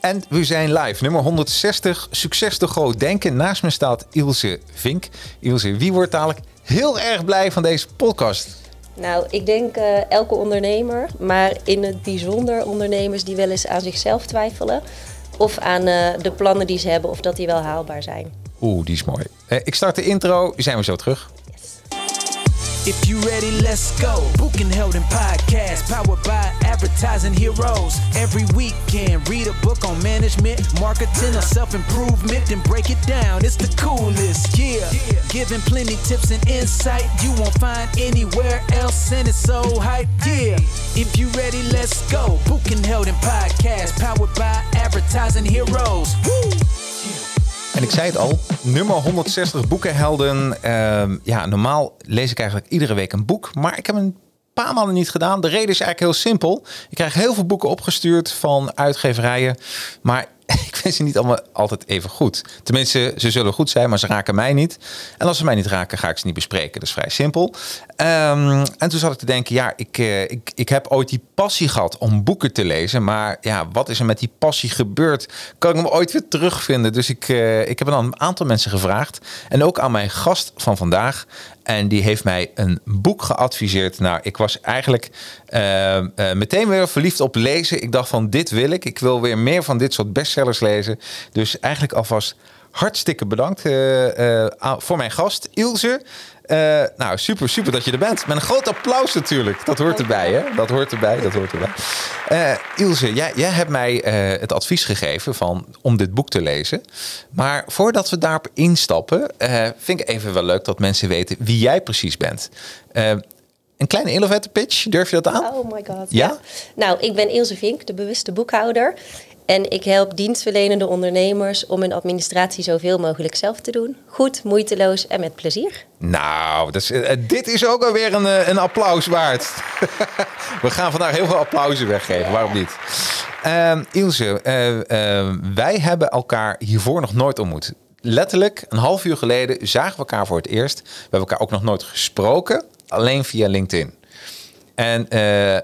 En we zijn live, nummer 160, Succes te groot denken. Naast me staat Ilse Vink. Ilse, wie wordt dadelijk heel erg blij van deze podcast? Nou, ik denk uh, elke ondernemer, maar in het bijzonder ondernemers die wel eens aan zichzelf twijfelen. Of aan uh, de plannen die ze hebben, of dat die wel haalbaar zijn. Oeh, die is mooi. Uh, ik start de intro, zijn we zo terug. If you ready, let's go. Booking held in podcast, powered by advertising heroes. Every weekend, read a book on management, marketing, or self improvement, then break it down. It's the coolest, yeah. Giving plenty tips and insight you won't find anywhere else, and it's so hype, yeah. If you ready, let's go. Booking held in podcast, powered by advertising heroes. Woo! En ik zei het al, nummer 160 boekenhelden. Uh, ja, normaal lees ik eigenlijk iedere week een boek. Maar ik heb een paar maanden niet gedaan. De reden is eigenlijk heel simpel. Ik krijg heel veel boeken opgestuurd van uitgeverijen. Maar ik vind ze niet allemaal altijd even goed. Tenminste, ze zullen goed zijn, maar ze raken mij niet. En als ze mij niet raken, ga ik ze niet bespreken. Dat is vrij simpel. Um, en toen zat ik te denken, ja, ik, uh, ik, ik heb ooit die passie gehad om boeken te lezen. Maar ja, wat is er met die passie gebeurd? Kan ik hem ooit weer terugvinden? Dus ik, uh, ik heb een aantal mensen gevraagd. En ook aan mijn gast van vandaag. En die heeft mij een boek geadviseerd. Nou, ik was eigenlijk uh, uh, meteen weer verliefd op lezen. Ik dacht van dit wil ik. Ik wil weer meer van dit soort bestsellers lezen. Dus eigenlijk alvast hartstikke bedankt uh, voor mijn gast Ilse. Nou, super, super dat je er bent. Met een groot applaus natuurlijk. Dat hoort erbij, hè? Dat hoort erbij, dat hoort erbij. Ilse, jij, jij hebt mij het advies gegeven van, om dit boek te lezen. Maar voordat we daarop instappen, vind ik even wel leuk dat mensen weten wie jij precies bent. Een kleine elevator pitch, durf je dat aan? Oh my god. Ja? ja? Nou, ik ben Ilse Vink, de bewuste boekhouder. En ik help dienstverlenende ondernemers om hun administratie zoveel mogelijk zelf te doen. Goed, moeiteloos en met plezier. Nou, dat is, uh, dit is ook alweer een, uh, een applaus waard. We gaan vandaag heel veel applausen weggeven, waarom niet? Uh, Ilse, wij hebben elkaar hiervoor nog nooit ontmoet. Letterlijk, een half uur geleden zagen we elkaar voor het eerst. We hebben elkaar ook nog nooit gesproken, alleen via LinkedIn. En uh, uh,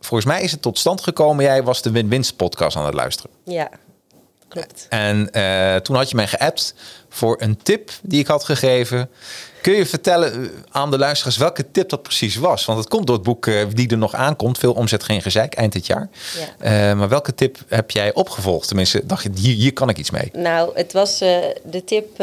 volgens mij is het tot stand gekomen. Jij was de Win-Winst podcast aan het luisteren. Ja, klopt. En uh, toen had je mij geappt voor een tip die ik had gegeven. Kun je vertellen aan de luisteraars welke tip dat precies was? Want het komt door het boek die er nog aankomt. Veel omzet, geen gezeik, eind dit jaar. Ja. maar welke tip heb jij opgevolgd? Tenminste, dacht je, hier, hier kan ik iets mee. Nou, het was de tip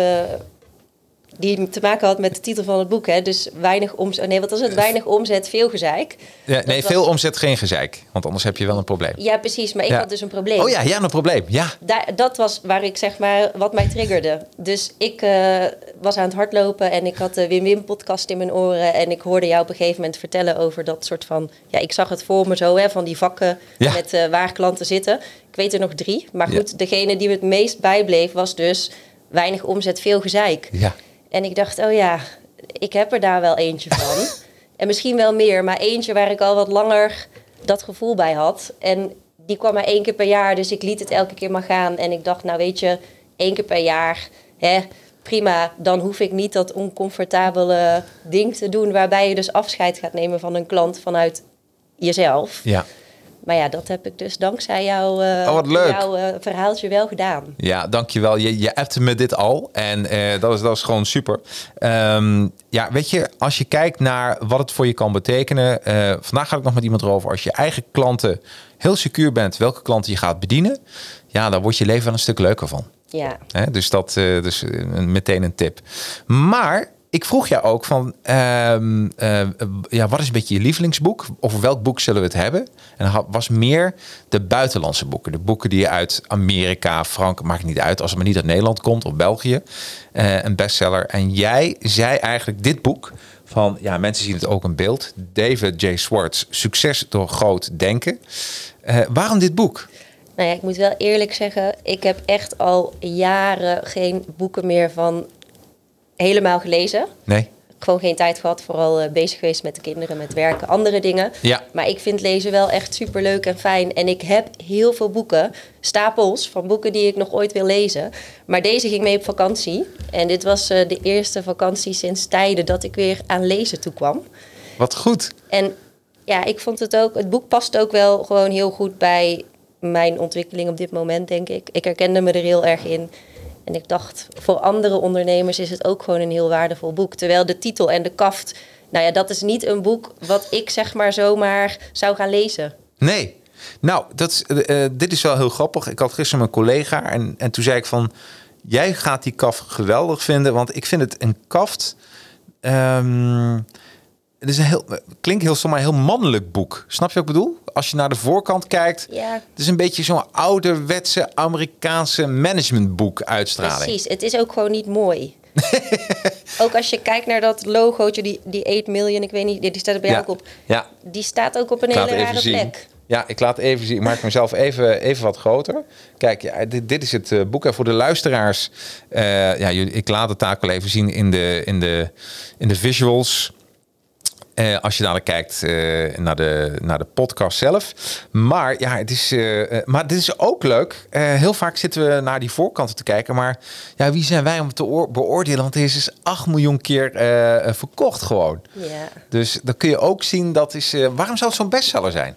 die te maken had met de titel van het boek. Hè? Dus weinig omzet. Nee, wat was het? Weinig omzet, veel gezeik. Ja, nee, veel omzet, geen gezeik. Want anders heb je wel een probleem. Ja, precies. Maar ik had dus een probleem. Oh ja, ja, een probleem. Ja. Daar, dat was waar ik zeg maar wat mij triggerde. Dus ik uh, was aan het hardlopen en ik had de Wim Wim podcast in mijn oren. En ik hoorde jou op een gegeven moment vertellen over dat soort van. Ja, ik zag het voor me zo, hè, van die vakken ja. met uh, waar klanten zitten. Ik weet er nog drie. Maar goed, degene die me het meest bijbleef was dus weinig omzet, veel gezeik. Ja. En ik dacht, oh ja, ik heb er daar wel eentje van. en misschien wel meer, maar eentje waar ik al wat langer dat gevoel bij had. En die kwam maar één keer per jaar, dus ik liet het elke keer maar gaan. En ik dacht, nou weet je, één keer per jaar, hè, prima. Dan hoef ik niet dat oncomfortabele ding te doen... waarbij je dus afscheid gaat nemen van een klant vanuit jezelf. Ja. Maar ja, dat heb ik dus dankzij jou, uh, oh, jouw uh, verhaaltje wel gedaan. Ja, dankjewel. Je, je appte me dit al en uh, dat, is, dat is gewoon super. Um, ja, weet je, als je kijkt naar wat het voor je kan betekenen. vandaag ga ik nog met iemand erover. Als je eigen klanten heel secuur bent, welke klanten je gaat bedienen. Ja, dan wordt je leven wel een stuk leuker van. Ja. Dus dat dus meteen een tip. Maar ik vroeg jou ook van, uh, uh, ja, wat is een beetje je lievelingsboek? Over welk boek zullen we het hebben? En dat was meer de buitenlandse boeken. De boeken die uit Amerika, Frankrijk, maakt niet uit. Als het maar niet uit Nederland komt of België. Uh, een bestseller. En jij zei eigenlijk dit boek van, ja, mensen zien het ook in beeld. David J. Swartz, Succes door groot denken. Uh, waarom dit boek? Nou ja, ik moet wel eerlijk zeggen, ik heb echt al jaren geen boeken meer van helemaal gelezen. Nee. Gewoon geen tijd gehad, vooral uh, bezig geweest met de kinderen, met werken, andere dingen. Ja. Maar ik vind lezen wel echt super leuk en fijn. En ik heb heel veel boeken, stapels van boeken die ik nog ooit wil lezen. Maar deze ging mee op vakantie. En dit was uh, de eerste vakantie sinds tijden dat ik weer aan lezen toe kwam. Wat goed. En ja, ik vond het ook, het boek past ook wel gewoon heel goed bij mijn ontwikkeling op dit moment, denk ik. Ik herkende me er heel erg in. En ik dacht, voor andere ondernemers is het ook gewoon een heel waardevol boek. Terwijl de titel en de kaft, nou ja, dat is niet een boek wat ik zeg maar zomaar zou gaan lezen. Nee. Nou, dat is, uh, dit is wel heel grappig. Ik had gisteren mijn collega en, en toen zei ik van... Jij gaat die kaft geweldig vinden, want ik vind het een kaft... Um, het is een heel, klinkt heel zomaar heel mannelijk boek. Snap je wat ik bedoel? Als je naar de voorkant kijkt, ja. het is een beetje zo'n ouderwetse Amerikaanse managementboek uitstraling. Precies, het is ook gewoon niet mooi. ook als je kijkt naar dat logootje, die, die 8 million, ik weet niet, die staat er bij jou ook op. Ja. Die staat ook op een hele rare plek. Ja, ik laat even zien. Ik maak mezelf even, even wat groter. Kijk, ja, dit, dit is het uh, boek. En voor de luisteraars, uh, ja, ik laat het taak wel even zien in de, in de, in de visuals. Uh, als je dadelijk kijkt uh, naar, de, naar de podcast zelf. Maar ja, het is, uh, maar dit is ook leuk. heel vaak zitten we naar die voorkanten te kijken. Maar ja, wie zijn wij om te beoordelen? Want deze is 8 miljoen keer verkocht gewoon. Ja. Dus dan kun je ook zien dat is. waarom zou het zo'n bestseller zijn?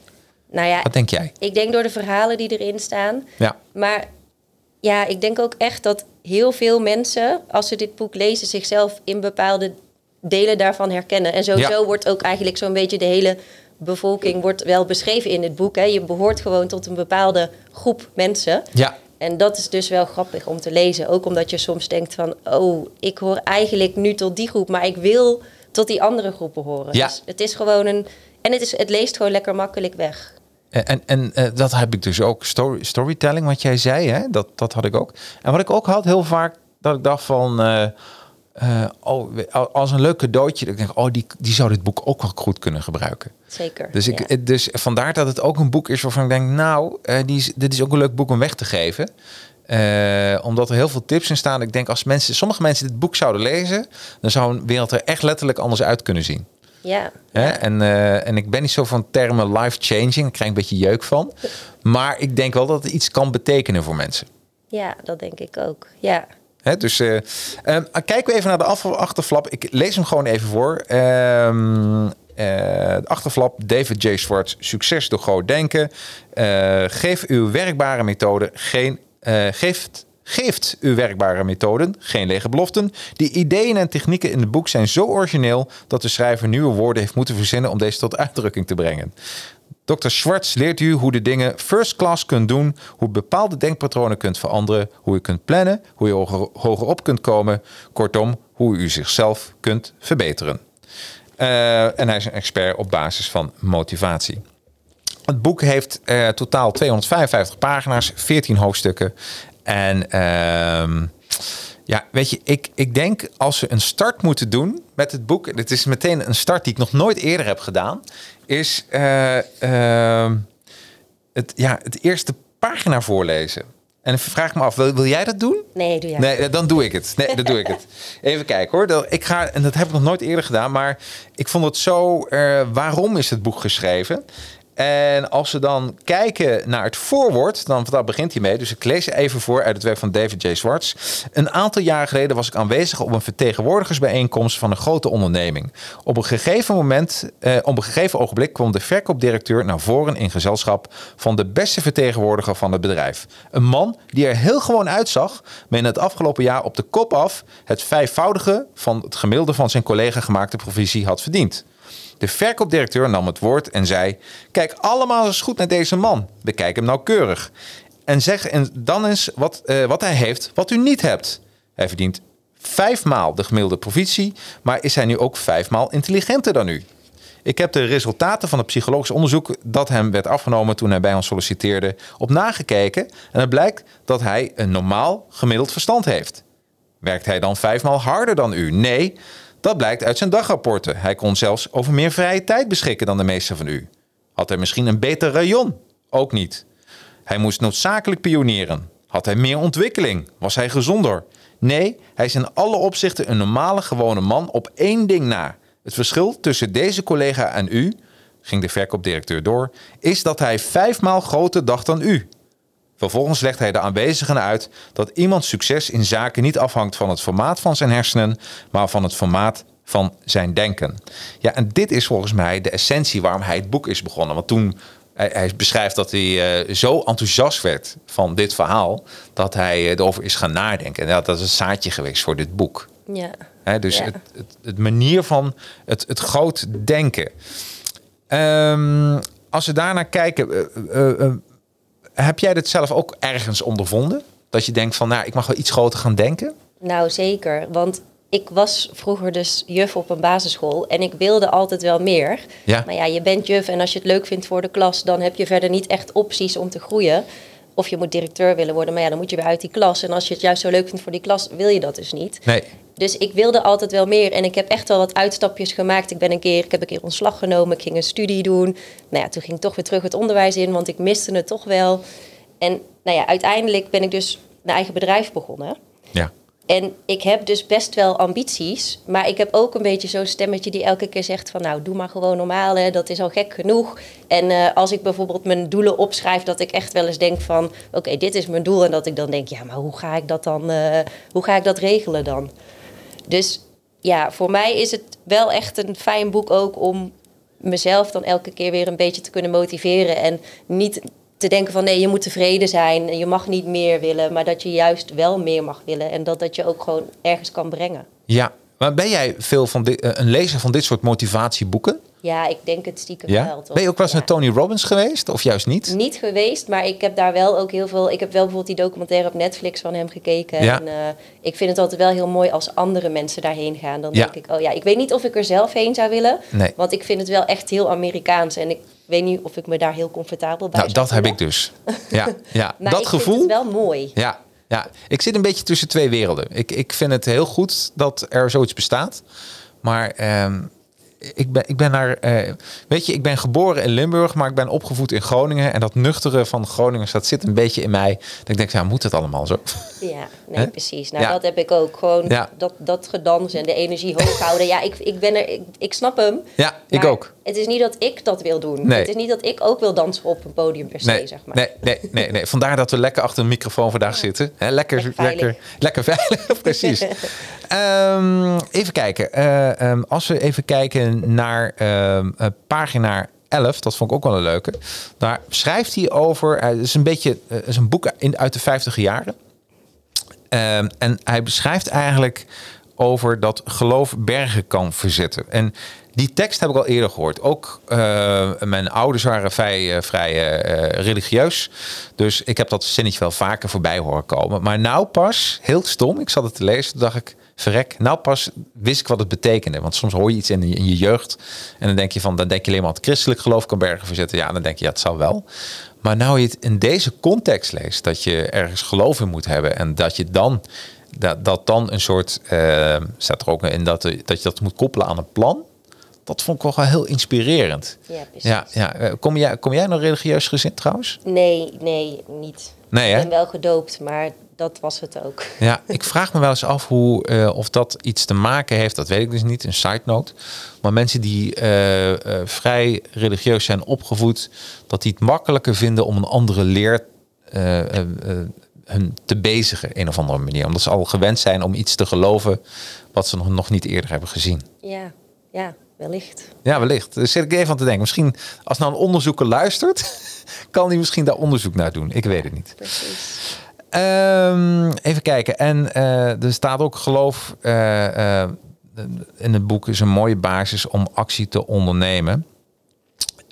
Nou ja, wat denk jij? Ik denk door de verhalen die erin staan. Ja. Maar ja, ik denk ook echt dat heel veel mensen, als ze dit boek lezen, zichzelf in bepaalde delen daarvan herkennen. En sowieso wordt ook eigenlijk zo'n beetje de hele bevolking wordt wel beschreven in het boek. Hè. Je behoort gewoon tot een bepaalde groep mensen. Ja. En dat is dus wel grappig om te lezen. Ook omdat je soms denkt van, oh, ik hoor eigenlijk nu tot die groep, maar ik wil tot die andere groepen horen. Ja. Dus het is gewoon een. En het, is, het leest gewoon lekker makkelijk weg. En, en, en uh, dat heb ik dus ook. Story, storytelling, wat jij zei, hè? Dat, dat had ik ook. En wat ik ook had heel vaak, dat ik dacht van. Uh, uh, oh, als een leuk cadeautje. Dat ik denk, oh, die, die zou dit boek ook wel goed kunnen gebruiken. Zeker. Dus, ik, ja. dus vandaar dat het ook een boek is waarvan ik denk, nou, uh, die is, dit is ook een leuk boek om weg te geven. Uh, omdat er heel veel tips in staan. Ik denk, als mensen, sommige mensen dit boek zouden lezen, dan zou een wereld er echt letterlijk anders uit kunnen zien. Ja. Hè? En, en ik ben niet zo van termen life-changing. Ik krijg een beetje jeuk van. Maar ik denk wel dat het iets kan betekenen voor mensen. Ja, dat denk ik ook. Ja. Dus uh, kijken we even naar de achterflap. Ik lees hem gewoon even voor. Um, uh, de achterflap, David J. Schwartz, succes door groot denken. Uh, geef uw werkbare methode geen... geeft, geeft uw werkbare methoden geen lege beloften. Die ideeën en technieken in het boek zijn zo origineel... dat de schrijver nieuwe woorden heeft moeten verzinnen... om deze tot uitdrukking te brengen. Dr. Schwartz leert u hoe de dingen first class kunt doen, hoe bepaalde denkpatronen kunt veranderen, hoe u kunt plannen, hoe je hoger, op kunt komen. Kortom, hoe u zichzelf kunt verbeteren. Uh, en hij is een expert op basis van motivatie. Het boek heeft uh, totaal 255 pagina's, 14 hoofdstukken. En uh, ja, weet je, ik, ik denk als we een start moeten doen met het boek. Dit is meteen een start die ik nog nooit eerder heb gedaan is uh, uh, het, ja, het eerste pagina voorlezen. En vraag me af, wil, wil, jij dat doen? Nee, doe jij. Nee, dan doe ik het. Nee, dan doe ik het. Even kijken hoor. Ik ga, en dat heb ik nog nooit eerder gedaan, maar ik vond het zo. Uh, waarom is het boek geschreven? En als we dan kijken naar het voorwoord, dan daar begint hij mee. Dus ik lees even voor uit het werk van David J. Swartz. Een aantal jaren geleden was ik aanwezig op een vertegenwoordigersbijeenkomst van een grote onderneming. Op een gegeven moment, eh, op een gegeven ogenblik kwam de verkoopdirecteur naar voren in gezelschap van de beste vertegenwoordiger van het bedrijf. Een man die er heel gewoon uitzag, maar in het afgelopen jaar op de kop af het vijfvoudige van het gemiddelde van zijn collega gemaakte provisie had verdiend. De verkoopdirecteur nam het woord en zei: Kijk allemaal eens goed naar deze man. Bekijk hem nauwkeurig. En zeg dan eens wat, uh, wat hij heeft, wat u niet hebt. Hij verdient vijfmaal de gemiddelde provisie, maar is hij nu ook vijfmaal intelligenter dan u? Ik heb de resultaten van het psychologisch onderzoek dat hem werd afgenomen toen hij bij ons solliciteerde op nagekeken. En het blijkt dat hij een normaal gemiddeld verstand heeft. Werkt hij dan vijfmaal harder dan u? Nee, dat blijkt uit zijn dagrapporten. Hij kon zelfs over meer vrije tijd beschikken dan de meeste van u. Had hij misschien een beter rayon? Ook niet. Hij moest noodzakelijk pionieren. Had hij meer ontwikkeling? Was hij gezonder? Nee, hij is in alle opzichten een normale, gewone man op één ding na. Het verschil tussen deze collega en u, ging de verkoopdirecteur door, is dat hij vijfmaal groter dacht dan u. Vervolgens legt hij de aanwezigen uit dat iemands succes in zaken niet afhangt van het formaat van zijn hersenen, maar van het formaat van zijn denken. Ja, en dit is volgens mij de essentie waarom hij het boek is begonnen. Want toen hij, hij beschrijft dat hij eh, zo enthousiast werd van dit verhaal dat hij eh, erover is gaan nadenken. En dat, dat is een zaadje geweest voor dit boek. Ja. Dus Ja. het, het, het manier van het, het groot denken. Ehm, als we daarnaar kijken, eh, heb jij dit zelf ook ergens ondervonden? Dat je denkt van, nou, ik mag wel iets groter gaan denken? Nou, zeker. Want ik was vroeger dus juf op een basisschool en ik wilde altijd wel meer. Ja. Maar ja, je bent juf en als je het leuk vindt voor de klas, dan heb je verder niet echt opties om te groeien. Of je moet directeur willen worden, maar ja, dan moet je weer uit die klas. En als je het juist zo leuk vindt voor die klas, wil je dat dus niet. Nee. Dus ik wilde altijd wel meer en ik heb echt wel wat uitstapjes gemaakt. Ik, ben een keer, ik heb een keer ontslag genomen, ik ging een studie doen. Nou ja, toen ging ik toch weer terug het onderwijs in, want ik miste het toch wel. En nou ja, uiteindelijk ben ik dus een eigen bedrijf begonnen. Ja. En ik heb dus best wel ambities, maar ik heb ook een beetje zo'n stemmetje die elke keer zegt van nou, doe maar gewoon normaal, hè, dat is al gek genoeg. En eh, als ik bijvoorbeeld mijn doelen opschrijf, dat ik echt wel eens denk van oké, dit is mijn doel. En dat ik dan denk, ja, maar hoe ga ik dat dan, eh, hoe ga ik dat regelen dan? Dus ja, voor mij is het wel echt een fijn boek ook om mezelf dan elke keer weer een beetje te kunnen motiveren. En niet te denken van nee, je moet tevreden zijn en je mag niet meer willen. Maar dat je juist wel meer mag willen. En dat dat je ook gewoon ergens kan brengen. Ja. Maar ben jij veel van eh, een lezer van dit soort motivatieboeken? Ja, ik denk het stiekem Ja? wel. Toch? Ben je ook wel eens Ja. naar Tony Robbins geweest? Of juist niet? Niet geweest, maar ik heb daar wel ook heel veel. Ik heb wel bijvoorbeeld die documentaire op Netflix van hem gekeken. Ja. En eh, ik vind het altijd wel heel mooi als andere mensen daarheen gaan. Dan denk ik, oh ja, ik weet niet of ik er zelf heen zou willen. Nee. Want ik vind het wel echt heel Amerikaans. En ik weet niet of ik me daar heel comfortabel bij Nou, dat heb ik dus. Ja, ja. Maar dat ik gevoel. vind het wel mooi. Ja, ja, ik zit een beetje tussen twee werelden. Ik, ik vind het heel goed dat er zoiets bestaat. Maar ehm, ik, ben, ik ben naar. eh, weet je, ik ben geboren in Limburg, maar ik ben opgevoed in Groningen. En dat nuchtere van Groningen, dat zit een beetje in mij. Dat ik denk, ja, moet het allemaal zo? Ja, nee, precies. Nou, Ja. dat heb ik ook. Gewoon Ja. dat, dat gedans en de energie hoog houden. Ja, ik, ik ben er, ik, ik snap hem. Ja, ik ook. Het is niet dat ik dat wil doen. Nee. Het is niet dat ik ook wil dansen op een podium per se, Nee, zeg maar. nee, nee, nee, nee. Vandaar dat we lekker achter een microfoon vandaag zitten. Hè, lekker, Lekker lekker, veilig. lekker, veilig, precies. Ehm, even kijken. Eh, ehm, als we even kijken naar ehm, eh, pagina 11, dat vond ik ook wel een leuke. Daar schrijft hij over. Het is een beetje, eh, is een boek uit de 50 jaren. Ehm, en hij beschrijft eigenlijk over dat geloof bergen kan verzetten. En die tekst heb ik al eerder gehoord. Ook eh, mijn ouders waren vrij, vrij religieus. Dus ik heb dat zinnetje wel vaker voorbij horen komen. Maar nou pas, heel stom, ik zat het te lezen, dacht ik, verrek, nou pas wist ik wat het betekende. Want soms hoor je iets in je, in je jeugd en dan denk je van, dan denk je alleen maar het christelijk geloof kan bergen verzetten. Ja, dan denk je, ja, het zal wel. Maar nou je het in deze context leest, dat je ergens geloof in moet hebben en dat je dan dat, dat dan een soort, eh, staat er ook in dat, dat je dat moet koppelen aan een plan. Dat vond ik wel heel inspirerend. Ja, precies. Ja, ja. eh, Kom, jij, kom jij nog religieus gezin trouwens? Nee, nee, niet. Nee, Ik ben wel gedoopt, maar dat was het ook. Ja, ik vraag me wel eens af hoe, eh, of dat iets te maken heeft, dat weet ik dus niet, een side note. Maar mensen die eh, eh, vrij religieus zijn opgevoed, dat die het makkelijker vinden om een andere leer hun te bezigen, een of andere manier. Omdat ze al gewend zijn om iets te geloven wat ze nog, nog niet eerder hebben gezien. Ja, ja, wellicht. Ja, wellicht. Daar zit ik even aan te denken. Misschien als nou een onderzoeker luistert, kan hij misschien daar onderzoek naar doen. Ik weet het niet. Precies. Ehm, even kijken. En eh, er staat ook geloof eh, eh, in het boek is een mooie basis om actie te ondernemen.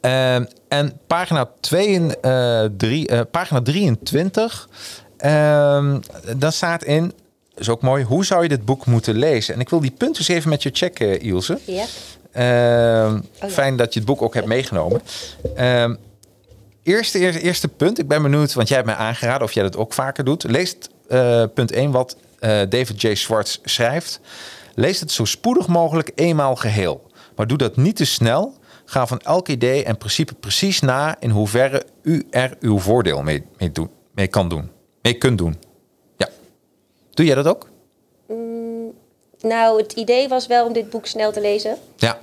Ehm, en pagina, 2, eh, drie, eh, pagina 23, ehm daar staat in, is ook mooi, hoe zou je dit boek moeten lezen? En ik wil die punten eens even met je checken, Ilse. Ja, ja. Fijn dat je het boek ook hebt meegenomen. Eerste, eerste, eerste punt. Ik ben benieuwd, want jij hebt mij aangeraden of jij dat ook vaker doet. Lees eh, punt 1 wat eh, David J. Schwartz schrijft. Lees het zo spoedig mogelijk eenmaal geheel. Maar doe dat niet te snel. Ga van elk idee en principe precies na in hoeverre u er uw voordeel mee, mee, doen, mee kan doen. Mee kunt doen. Ja. Doe jij dat ook? nou, het idee was wel om dit boek snel te lezen. Ja.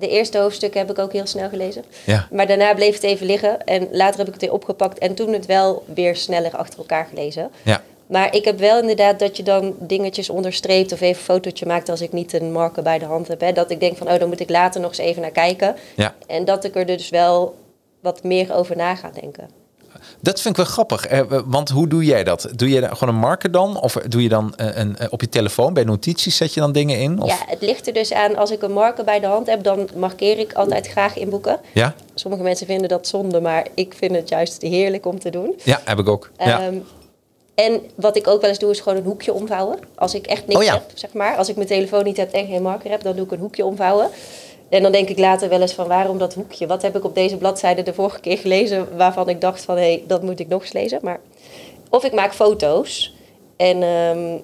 De eerste hoofdstukken heb ik ook heel snel gelezen. Ja. Maar daarna bleef het even liggen. En later heb ik het weer opgepakt. En toen het wel weer sneller achter elkaar gelezen. Ja. Maar ik heb wel inderdaad dat je dan dingetjes onderstreept of even een fotootje maakt als ik niet een marker bij de hand heb. Hè. Dat ik denk van, oh, dan moet ik later nog eens even naar kijken. Ja. En dat ik er dus wel wat meer over na gaan denken. Dat vind ik wel grappig. Eh, want hoe doe jij dat? Doe je gewoon een marker dan? Of doe je dan een, een, eh, op je telefoon bij notities zet je dan dingen in? Of? Ja, het ligt er dus aan. Als ik een marker bij de hand heb, dan markeer ik altijd graag in boeken. Ja? Sommige mensen vinden dat zonde, maar ik vind het juist heerlijk om te doen. Ja, heb ik ook. Ja. Ehm, en wat ik ook wel eens doe, is gewoon een hoekje omvouwen. Als ik echt niks Oh ja. heb, zeg maar. Als ik mijn telefoon niet heb en geen marker heb, dan doe ik een hoekje omvouwen. En dan denk ik later wel eens van waarom dat hoekje? Wat heb ik op deze bladzijde de vorige keer gelezen waarvan ik dacht van hé, hey, dat moet ik nog eens lezen. Maar, of ik maak foto's. En ehm,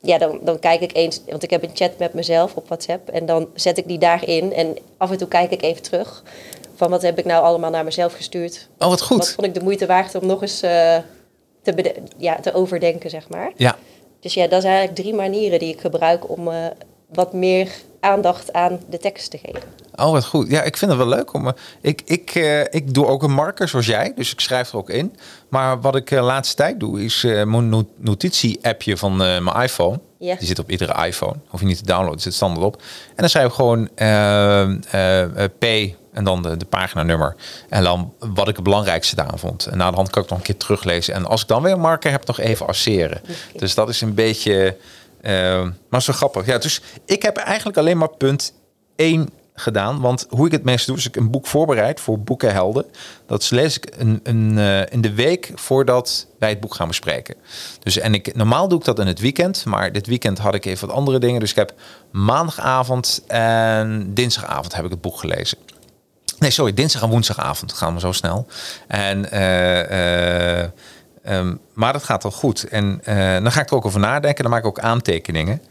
ja, dan, dan kijk ik eens, want ik heb een chat met mezelf op WhatsApp. En dan zet ik die daarin. En af en toe kijk ik even terug. Van wat heb ik nou allemaal naar mezelf gestuurd? Oh, wat goed. Wat vond ik de moeite waard om nog eens eh, te, ja, te overdenken, zeg maar. Ja. Dus ja, dat zijn eigenlijk drie manieren die ik gebruik om eh, wat meer aandacht aan de tekst te geven. Oh, wat goed. Ja, ik vind het wel leuk om. eh, Ik, ik, eh, ik doe ook een marker zoals jij, dus ik schrijf er ook in. Maar wat ik de laatste tijd doe, is eh, mijn no- notitie-appje van eh, mijn iPhone. Ja. Die zit op iedere iPhone. Hoef je niet te downloaden, zit standaard op. En dan schrijf ik gewoon eh, eh, eh, P en dan de, de paginanummer. En dan wat ik het belangrijkste daaraan vond. En na de hand kan ik nog een keer teruglezen. En als ik dan weer een marker heb, nog even asseren. Dus dat is een beetje... eh, maar zo grappig. Ja, dus ik heb eigenlijk alleen maar punt 1 gedaan. Want hoe ik het meest doe, is ik een boek voorbereid voor Boekenhelden. Dat lees ik een, een, eh, in de week voordat wij het boek gaan bespreken. Dus en ik, normaal doe ik dat in het weekend. Maar dit weekend had ik even wat andere dingen. Dus ik heb maandagavond en dinsdagavond heb ik het boek gelezen. Nee, sorry, dinsdag en woensdagavond gaan we zo snel. En, eh, eh, ehm, maar dat gaat wel goed. En eh, dan ga ik er ook over nadenken. Dan maak ik ook aantekeningen.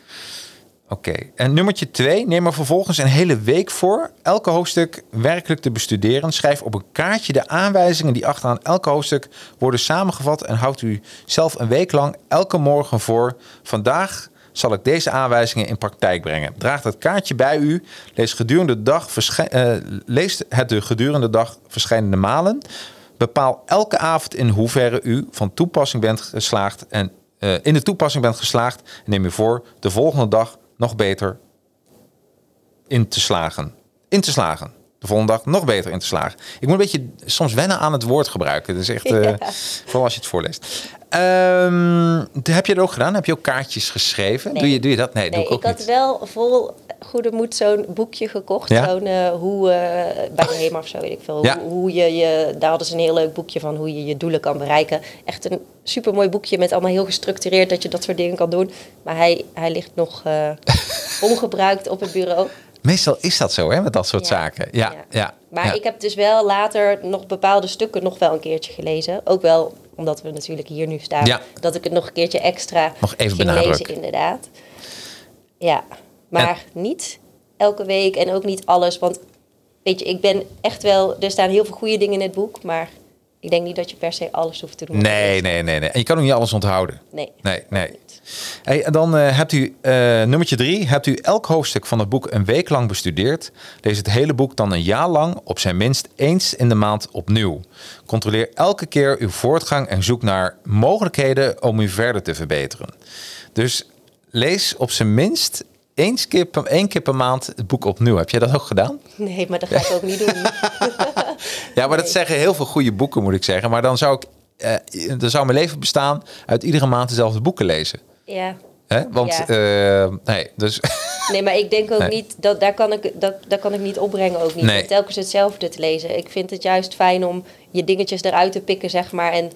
Oké, en nummertje twee. Neem er vervolgens een hele week voor elke hoofdstuk werkelijk te bestuderen. Schrijf op een kaartje de aanwijzingen die achteraan elke hoofdstuk worden samengevat. En houd u zelf een week lang elke morgen voor. Vandaag zal ik deze aanwijzingen in praktijk brengen. Draag dat kaartje bij u. Lees, gedurende de dag eh, lees het de gedurende de dag verschillende malen. Bepaal elke avond in hoeverre u van toepassing bent geslaagd en eh, in de toepassing bent geslaagd. En neem je voor de volgende dag nog beter in te slagen. In te slagen. De volgende dag nog beter in te slagen. Ik moet een beetje soms wennen aan het woord gebruiken. Dat is echt, Ja. vooral als je het voorleest. Ehm, heb je dat ook gedaan? Heb je ook kaartjes geschreven? Nee. Doe, je, doe je dat? Nee, doe ik ook ik had niet. wel vol goede moed zo'n boekje gekocht. Ja? Zo'n eh, hoe eh, bij de HEMA of zo, weet ik veel. Ja. Hoe, hoe je, je, daar hadden ze een heel leuk boekje van hoe je je doelen kan bereiken. Echt een supermooi boekje met allemaal heel gestructureerd dat je dat soort dingen kan doen. Maar hij, hij ligt nog eh, ongebruikt op het bureau. Meestal is dat zo, hè, met dat soort Ja. zaken. Ja, ja. Ja. Maar ja. ik heb dus wel later nog bepaalde stukken nog wel een keertje gelezen. Ook wel omdat we natuurlijk hier nu staan. Ja. Dat ik het nog een keertje extra Nog even benadrukken. lezen, inderdaad. Ja, maar niet elke week en ook niet alles. Want weet je, ik ben echt wel... Er staan heel veel goede dingen in het boek, maar... Ik denk niet dat je per se alles hoeft te doen. Nee, nee, nee, nee. En je kan ook niet alles onthouden. Nee. Nee, nee. Hey, en dan eh, hebt u eh, nummertje drie. Hebt u elk hoofdstuk van het boek een week lang bestudeerd? Lees het hele boek dan een jaar lang op zijn minst eens in de maand opnieuw. Controleer elke keer uw voortgang en zoek naar mogelijkheden om u verder te verbeteren. Dus lees op zijn minst eens keer per, één keer per maand het boek opnieuw. Heb jij dat ook gedaan? Nee, maar dat ga ik ook niet doen. Ja, maar dat zeggen heel veel goede boeken, moet ik zeggen. Maar dan zou ik, eh, dan zou mijn leven bestaan uit iedere maand dezelfde boeken lezen. Ja. Hè? Want, Ja. eh, nee, dus Nee, maar ik denk ook Nee. niet dat daar kan ik dat daar kan ik niet opbrengen ook niet. Nee. Telkens hetzelfde te lezen. Ik vind het juist fijn om je dingetjes eruit te pikken, zeg maar. En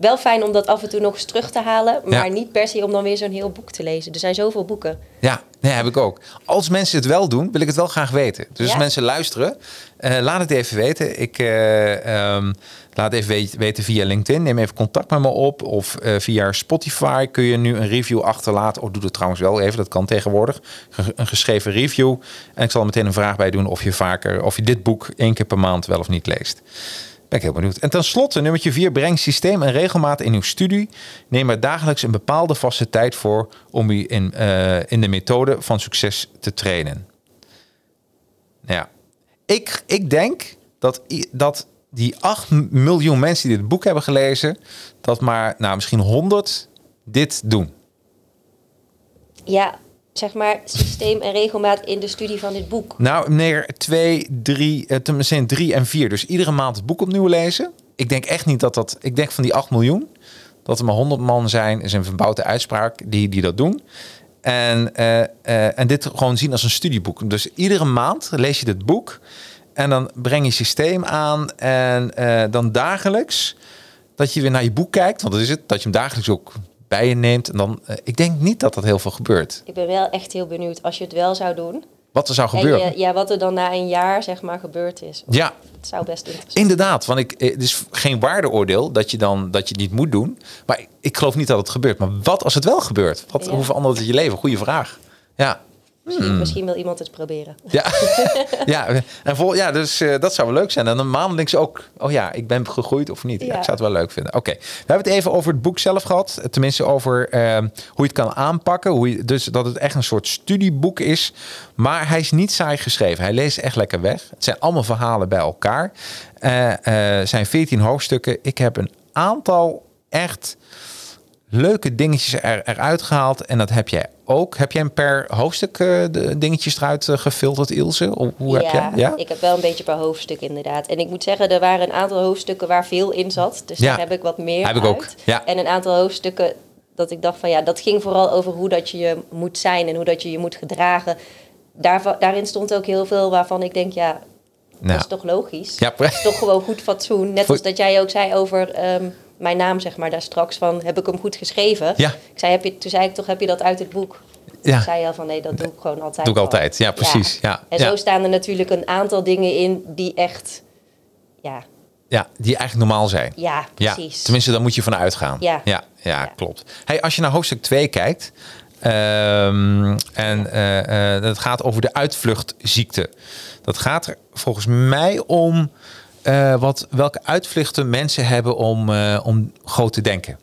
wel fijn om dat af en toe nog eens terug te halen, maar Ja. niet per se om dan weer zo'n heel boek te lezen. Er zijn zoveel boeken. ja, nee, heb ik ook. Als mensen het wel doen, wil ik het wel graag weten. Dus als mensen luisteren, eh, laat het even weten. Ik eh, ehm, laat even weten via LinkedIn. Neem even contact met me op. Of eh, via Spotify kun je nu een review achterlaten. Of doe dat trouwens wel even, dat kan tegenwoordig. Ge- Een geschreven review. En ik zal er meteen een vraag bij doen of je vaker, of je dit boek één keer per maand wel of niet leest. Ben ik heel benieuwd. En tenslotte, nummertje 4, breng systeem en regelmaat in uw studie. Neem er dagelijks een bepaalde vaste tijd voor om u in, eh, in de methode van succes te trainen. Ja, ik, ik denk dat, dat die 8 miljoen mensen die dit boek hebben gelezen, dat maar nou, misschien 100 dit doen. Ja, zeg maar, systeem en regelmaat in de studie van dit boek? Nou, meneer, twee, drie, tenminste drie en vier. Dus iedere maand het boek opnieuw lezen. Ik denk echt niet dat dat... Ik denk van die 8 miljoen, dat er maar 100 man zijn, is een verbouwde uitspraak, die, die dat doen. En, uh, uh, en dit gewoon zien als een studieboek. Dus iedere maand lees je dit boek en dan breng je systeem aan en dan dagelijks dat je weer naar je boek kijkt, want dat is het, dat je hem dagelijks ook bij je neemt. En dan, uh, ik denk niet dat dat heel veel gebeurt. Ik ben wel echt heel benieuwd als je het wel zou doen. Wat er zou gebeuren. Je, ja, wat er dan na een jaar zeg maar gebeurd is. Ja. Het zou best interessant Inderdaad, want ik, het is geen waardeoordeel dat je dan dat je het niet moet doen. Maar ik geloof niet dat het gebeurt. Maar wat als het wel gebeurt? Wat, Ja. Hoe verandert het je leven? Goeie vraag. Ja. Misschien, Hmm. misschien wil iemand het proberen. Ja, ja, en vol, ja dus uh, dat zou wel leuk zijn. En dan maandelijks ook, oh ja, ik ben gegroeid of niet. Ja. Ja. ik zou het wel leuk vinden. Oké, we hebben het even over het boek zelf gehad. Tenminste over uh, hoe je het kan aanpakken. Hoe je, dus dat het echt een soort studieboek is. Maar hij is niet saai geschreven. Hij leest echt lekker weg. Het zijn allemaal verhalen bij elkaar. Uh, zijn 14 hoofdstukken. Ik heb een aantal echt leuke dingetjes er, eruit gehaald. En dat heb jij ook. Heb jij een per hoofdstuk uh, de dingetjes eruit uh, gefilterd, Ilse? Of hoe ja, heb jij? Ja, ik heb wel een beetje per hoofdstuk inderdaad. En ik moet zeggen, er waren een aantal hoofdstukken waar veel in zat. Dus Ja. daar heb ik wat meer Heb ik uit. ook, ja. En een aantal hoofdstukken dat ik dacht van ja, dat ging vooral over hoe dat je je moet zijn en hoe dat je je moet gedragen. Daarin stond ook heel veel waarvan ik denk, ja, Nou, dat is toch logisch. Ja, Dat is toch gewoon goed fatsoen. Net als dat jij ook zei over ehm, mijn naam, zeg maar, daar straks van, heb ik hem goed geschreven? Ja. Ik zei, heb je, toen zei ik toch, heb je dat uit het boek? Ja. Toen zei je al van, nee, dat doe ik gewoon altijd Doe ik al. altijd. Ja, precies. Ja. En Ja. zo staan er natuurlijk een aantal dingen in die echt, ja, ja, die eigenlijk normaal zijn. ja, Ja, precies. tenminste, daar moet je van uitgaan. Ja. ja, ja, klopt. Hey, als je naar hoofdstuk 2 kijkt, ehm, en eh, dat gaat over de uitvluchtziekte. Dat gaat er volgens mij om eh, wat, welke uitvluchten mensen hebben om, eh, om groot te denken.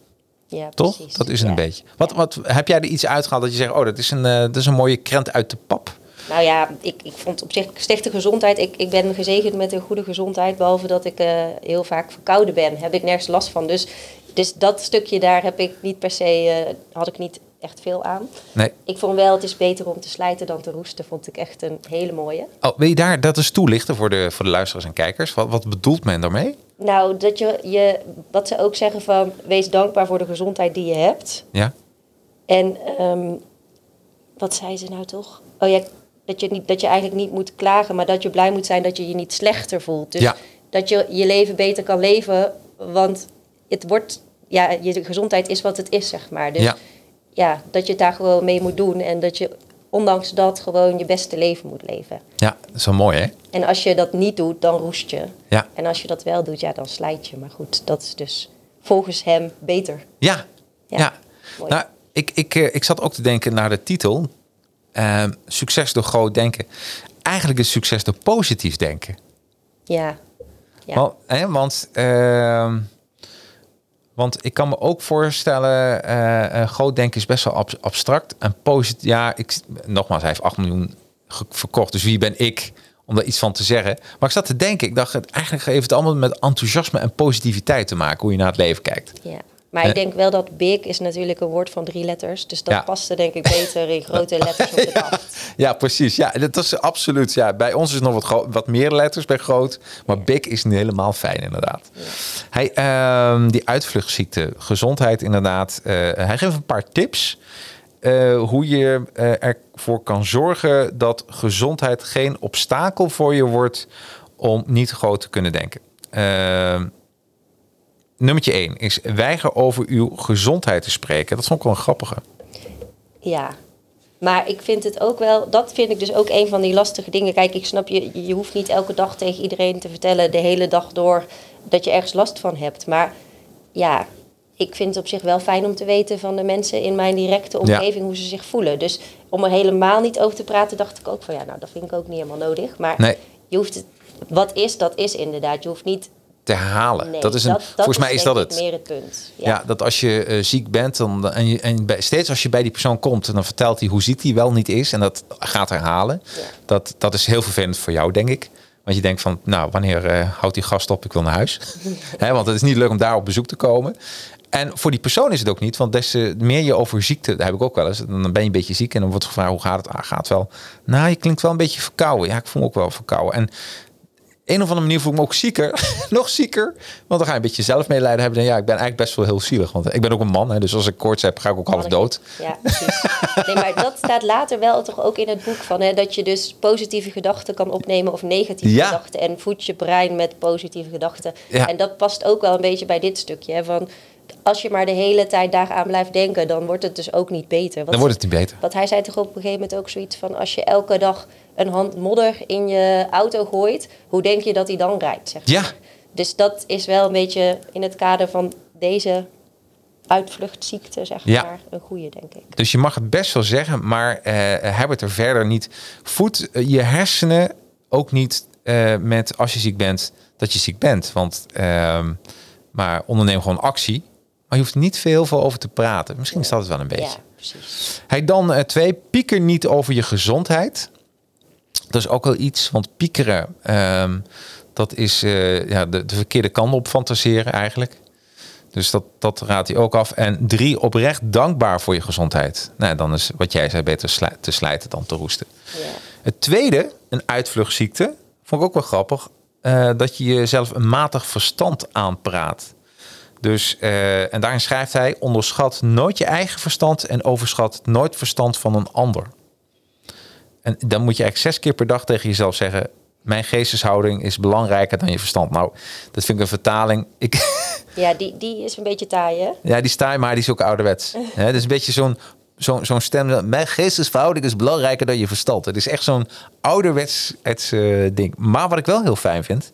ja, Toch? precies. Dat is het Ja. een beetje. Wat, wat, heb jij er iets uitgehaald dat je zegt, oh, dat is een, eh, dat is een mooie krent uit de pap? Nou ja, ik, ik vond op zich slechte gezondheid. Ik, ik ben gezegend met een goede gezondheid. Behalve dat ik eh, heel vaak verkouden ben. Heb ik nergens last van. Dus, dus dat stukje daar heb ik niet per se, eh, had ik niet echt veel aan. Nee. Ik vond wel, het is beter om te slijten dan te roesten. Vond ik echt een hele mooie. Oh, wil je daar dat eens toelichten voor de, voor de luisteraars en kijkers? Wat, wat bedoelt men daarmee? Nou, dat je, je, wat ze ook zeggen van, wees dankbaar voor de gezondheid die je hebt. Ja? En ehm, wat zei ze nou toch? Oh ja, dat je, niet, dat je eigenlijk niet moet klagen, maar dat je blij moet zijn dat je je niet slechter voelt. Dus Ja. dat je je leven beter kan leven, want het wordt, ja, je gezondheid is wat het is, zeg maar. Dus Ja. Ja, dat je het daar gewoon mee moet doen en dat je ondanks dat gewoon je beste leven moet leven. Ja, dat is wel mooi, hè? En als je dat niet doet, dan roest je. Ja. En als je dat wel doet, ja, dan slijt je. Maar goed, dat is dus volgens hem beter. Ja. Ja. Nou, ik, ik, eh, ik zat ook te denken naar de titel. Ehm, succes door groot denken. Eigenlijk is succes door positief denken. Ja. Ja. Want, hè, want, ehm, want ik kan me ook voorstellen, eh, groot denken is best wel ab- abstract. En positief, ja, ik, nogmaals, hij heeft 8 miljoen verkocht. Dus wie ben ik om daar iets van te zeggen? Maar ik zat te denken, ik dacht, eigenlijk heeft het allemaal met enthousiasme en positiviteit te maken, hoe je naar het leven kijkt. Ja. Maar ik denk wel dat big is natuurlijk een woord van drie letters. Dus dat Ja. paste denk ik beter in grote letters op de kaft. Ja, precies. Ja, dat is absoluut. Ja, bij ons is nog wat, gro- wat meer letters bij groot. Maar big is niet helemaal fijn, inderdaad. Hij, ehm, die uitvluchtziekte, gezondheid, inderdaad. eh, hij geeft een paar tips. eh, hoe je eh, ervoor kan zorgen dat gezondheid geen obstakel voor je wordt om niet groot te kunnen denken. Ehm nummertje 1 is weiger over uw gezondheid te spreken. Dat vond ik wel een grappige. Ja. Maar ik vind het ook wel, dat vind ik dus ook een van die lastige dingen. Kijk, ik snap je, je hoeft niet elke dag tegen iedereen te vertellen, de hele dag door, dat je ergens last van hebt. Maar ja, ik vind het op zich wel fijn om te weten van de mensen in mijn directe omgeving hoe ze zich voelen. Dus om er helemaal niet over te praten, dacht ik ook van ja, nou dat vind ik ook niet helemaal nodig. Maar Nee. je hoeft het, wat is, dat is inderdaad. Je hoeft niet. Te. Nee, dat is een, volgens mij is dat het. meer het punt. Ja, dat als je eh, ziek bent dan, en, je, en bij, steeds als je bij die persoon komt, dan vertelt hij hoe ziek hij wel niet is en dat gaat herhalen. Ja. Dat, dat is heel vervelend voor jou, denk ik. Want je denkt van, nou, wanneer eh, houdt die gast op? Ik wil naar huis. Hè, want het is niet leuk om daar op bezoek te komen. En voor die persoon is het ook niet, want des te meer je over ziekte, daar heb ik ook wel eens, dan ben je een beetje ziek en dan wordt gevraagd hoe gaat het? Ah, gaat wel. Nou, je klinkt wel een beetje verkouden. Ja, ik voel me ook wel verkouden. En een of andere manier voel ik me ook zieker. nog zieker. Want dan ga je een beetje zelfmedelijden hebben. En ja, ik ben eigenlijk best wel heel zielig. Want ik ben ook een man. Hè, dus als ik koorts heb, ga ik ook half dood. Ja, precies. Nee, maar dat staat later wel toch ook in het boek van... Hè, dat je dus positieve gedachten kan opnemen of negatieve Ja. gedachten. En voed je brein met positieve gedachten. Ja. En dat past ook wel een beetje bij dit stukje. Hè, van als je maar de hele tijd daaraan blijft denken... dan wordt het dus ook niet beter. Dan wordt het niet beter. Want hij zei toch op een gegeven moment ook zoiets van... als je elke dag een hand modder in je auto gooit... hoe denk je dat hij dan rijdt? Zeg Ja. Dus dat is wel een beetje in het kader van deze uitvluchtziekte, zeg Ja. maar, een goede, denk ik. Dus je mag het best wel zeggen, maar eh, heb het er verder niet. Voed eh, je hersenen ook niet eh, met als je ziek bent, dat je ziek bent. Want, ehm, maar onderneem gewoon actie. Maar je hoeft niet veel over te praten. Misschien is dat het wel een beetje. Ja, precies. Hij dan eh, twee, pieker niet over je gezondheid. Dat is ook wel iets, want piekeren, ehm, dat is eh, ja, de, de verkeerde kant op fantaseren eigenlijk. Dus dat, dat raadt hij ook af. En drie, oprecht dankbaar voor je gezondheid. Nou, dan is wat jij zei beter sli- te slijten dan te roesten. Ja. Het tweede, een uitvluchtziekte, vond ik ook wel grappig. eh, dat je jezelf een matig verstand aanpraat. Dus, eh, en daarin schrijft hij: onderschat nooit je eigen verstand en overschat nooit verstand van een ander. En dan moet je eigenlijk zes keer per dag tegen jezelf zeggen: Mijn geesteshouding is belangrijker dan je verstand. Nou, dat vind ik een vertaling. Ik, Ja, die, die is een beetje taai, hè? ja, die sta je, maar die is ook ouderwets. Het is een beetje zo'n zo'n zo'n stem. Mijn geestesverhouding is belangrijker dan je verstand. Het is echt zo'n ouderwets eh, ding. Maar wat ik wel heel fijn vind,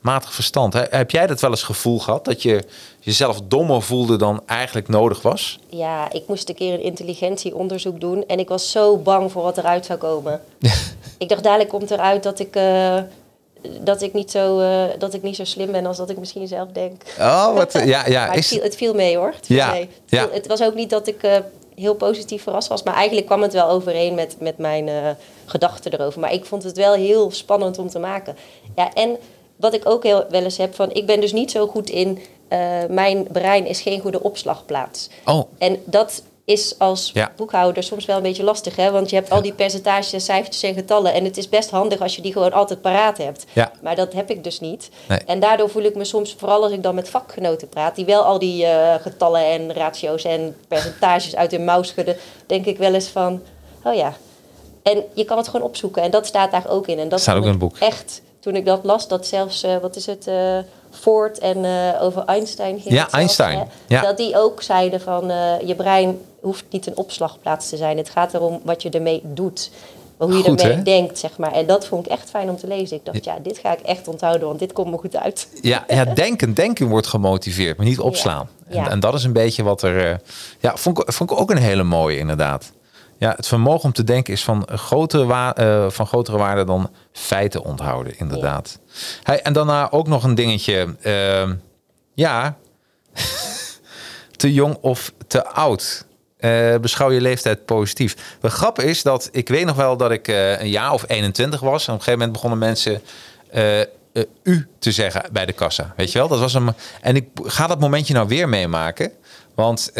matig verstand. Hè. Heb jij dat wel eens gevoel gehad dat je jezelf dommer voelde dan eigenlijk nodig was? Ja, ik moest een keer een intelligentieonderzoek doen en ik was zo bang voor wat eruit zou komen. ik dacht, dadelijk komt eruit dat ik, eh, dat, ik niet zo, eh, dat ik niet zo slim ben als dat ik misschien zelf denk. Oh, wat, ja, ja. maar het viel, het viel mee hoor. Het, viel Ja, mee. Het, ja. het was ook niet dat ik eh, heel positief verrast was, maar eigenlijk kwam het wel overeen met, met mijn gedachten erover. Maar ik vond het wel heel spannend om te maken. Ja, en wat ik ook heel wel eens heb van, ik ben dus niet zo goed in, eh, mijn brein is geen goede opslagplaats. oh, En dat is als Ja. boekhouder soms wel een beetje lastig, hè? Want je hebt al die percentages, cijfertjes en getallen. En het is best handig als je die gewoon altijd paraat hebt. Ja. Maar dat heb ik dus niet. Nee. En daardoor voel ik me soms, vooral als ik dan met vakgenoten praat, die wel al die eh, getallen en ratio's en percentages uit hun mouw schudden, denk ik wel eens van, oh ja. En je kan het gewoon opzoeken. En dat staat daar ook in. En dat Staat ook in het boek. Echt, toen ik dat las, dat zelfs, eh, wat is het, eh Ford en eh, over Einstein ging Ja, zelfs, Einstein. hè? Ja. Dat die ook zeiden van, je brein hoeft niet een opslagplaats te zijn. Het gaat erom wat je ermee doet. Hoe je Goed, ermee hè? denkt, zeg maar. En dat vond ik echt fijn om te lezen. Ik dacht, ja, dit ga ik echt onthouden, want dit komt me goed uit. ja, ja, denken, denken wordt gemotiveerd, maar niet opslaan. Ja. En, en dat is een beetje wat er. ja, vond ik, vond ik ook een hele mooie, inderdaad. Ja, het vermogen om te denken is van grotere, wa- eh, van grotere waarde dan feiten onthouden, inderdaad. Hey, en daarna ook nog een dingetje. ehm, ja, te jong of te oud. Eh, beschouw je leeftijd positief. De grap is dat ik weet nog wel dat ik eh, een jaar of 21 was. En op een gegeven moment begonnen mensen u te zeggen bij de kassa. Weet je wel? Dat was een, en ik ga dat momentje nou weer meemaken. Want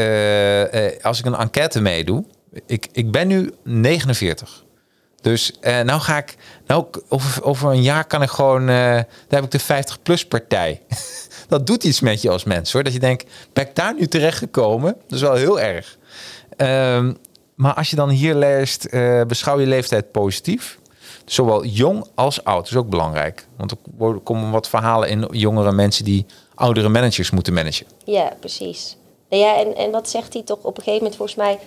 als ik een enquête meedoe, ik, ik ben nu 49. Dus eh, nou ga ik, nou over, over een jaar kan ik gewoon, eh, daar heb ik de 50 plus partij. dat doet iets met je als mens hoor. Dat je denkt, ben ik daar nu terecht gekomen? Dat is wel heel erg. Ehm, maar als je dan hier leest, eh, beschouw je leeftijd positief. Zowel jong als oud. Is ook belangrijk. Want er komen wat verhalen in jongere mensen die oudere managers moeten managen. Ja, precies. Ja, en, en wat zegt hij toch op een gegeven moment volgens mij...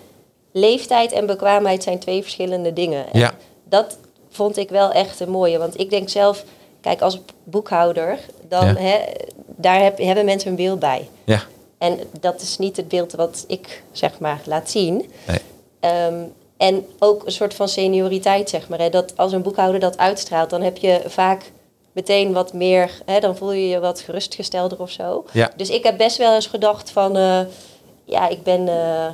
leeftijd en bekwaamheid zijn twee verschillende dingen. En Ja. Dat vond ik wel echt een mooie. Want ik denk zelf, kijk, als boekhouder... dan Ja. hè, daar heb, hebben mensen een beeld bij. Ja, En dat is niet het beeld wat ik, zeg maar, laat zien. nee. Ehm, en ook een soort van senioriteit, zeg maar. Hè? Dat als een boekhouder dat uitstraalt, dan heb je vaak meteen wat meer... Hè? Dan voel je je wat gerustgestelder of zo. Ja. Dus ik heb best wel eens gedacht van... eh, ja, ik ben eh,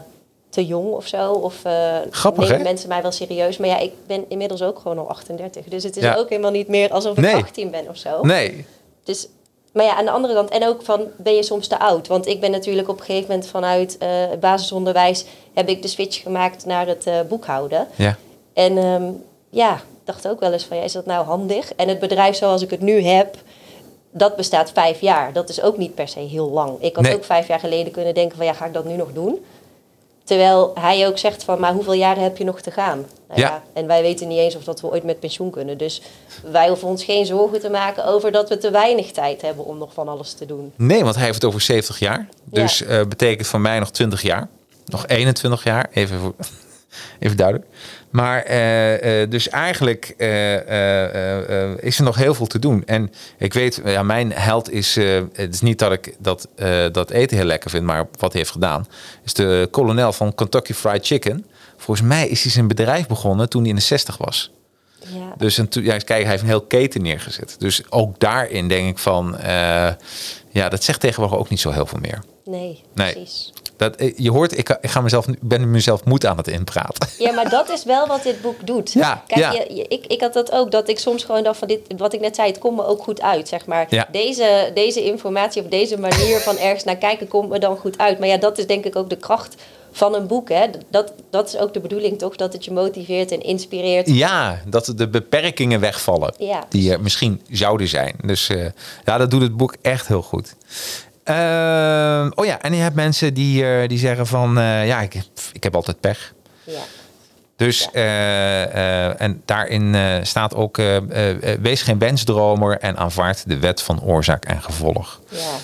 te jong of zo. Of eh Grappig, nemen hè? mensen mij wel serieus. Maar ja, ik ben inmiddels ook gewoon al 38. Dus het is Ja. ook helemaal niet meer alsof ik Nee. 18 ben of zo. Nee, Dus, Maar ja, aan de andere kant, en ook van ben je soms te oud? Want ik ben natuurlijk op een gegeven moment vanuit uh, basisonderwijs heb ik de switch gemaakt naar het uh, boekhouden. Ja. En um, ja, dacht ook wel eens van ja, is dat nou handig? En het bedrijf zoals ik het nu heb, dat bestaat vijf jaar. Dat is ook niet per se heel lang. Ik had ook vijf jaar geleden kunnen denken van ja, ga ik dat nu nog doen? Terwijl hij ook zegt van, maar hoeveel jaren heb je nog te gaan? Nou ja. En wij weten niet eens of dat we ooit met pensioen kunnen. Dus wij hoeven ons geen zorgen te maken over dat we te weinig tijd hebben om nog van alles te doen. Nee, want hij heeft het over 70 jaar. Dus ja. uh, betekent voor mij nog 20 jaar. Nog 21 jaar, even, voor, even duidelijk. Maar uh, uh, dus eigenlijk uh, is er nog heel veel te doen. En ik weet, ja, mijn held is, het is niet dat ik dat, dat eten heel lekker vind, maar wat hij heeft gedaan, is de kolonel van Kentucky Fried Chicken. Volgens mij is hij zijn bedrijf begonnen toen hij in de 60 was. Ja. Dus en ja, kijk, hij heeft een heel keten neergezet. Dus ook daarin denk ik van, ja, dat zegt tegenwoordig ook niet zo heel veel meer. Nee, nee. precies. Dat, eh, je hoort, ik, ik ga mezelf, ben mezelf moed aan het inpraten. Ja, maar dat is wel wat dit boek doet. Ja, Kijk, ja. Je, ik, ik had dat ook, dat ik soms gewoon dacht van dit, wat ik net zei, het komt me ook goed uit, zeg maar. Ja. Deze, deze informatie of deze manier van ergens naar kijken komt me dan goed uit. Maar ja, dat is denk ik ook de kracht van een boek. Hè? Dat, dat is ook de bedoeling, toch? Dat het je motiveert en inspireert. Ja, dat de beperkingen wegvallen Ja. die er misschien zouden zijn. Dus uh, ja, dat doet het boek echt heel goed. Uh, oh ja, en je hebt mensen die, uh, die zeggen van uh, ja, ik, ik heb altijd pech. Ja. Dus ja. en daarin staat ook wees geen wensdromer en aanvaard de wet van oorzaak en gevolg. Ja,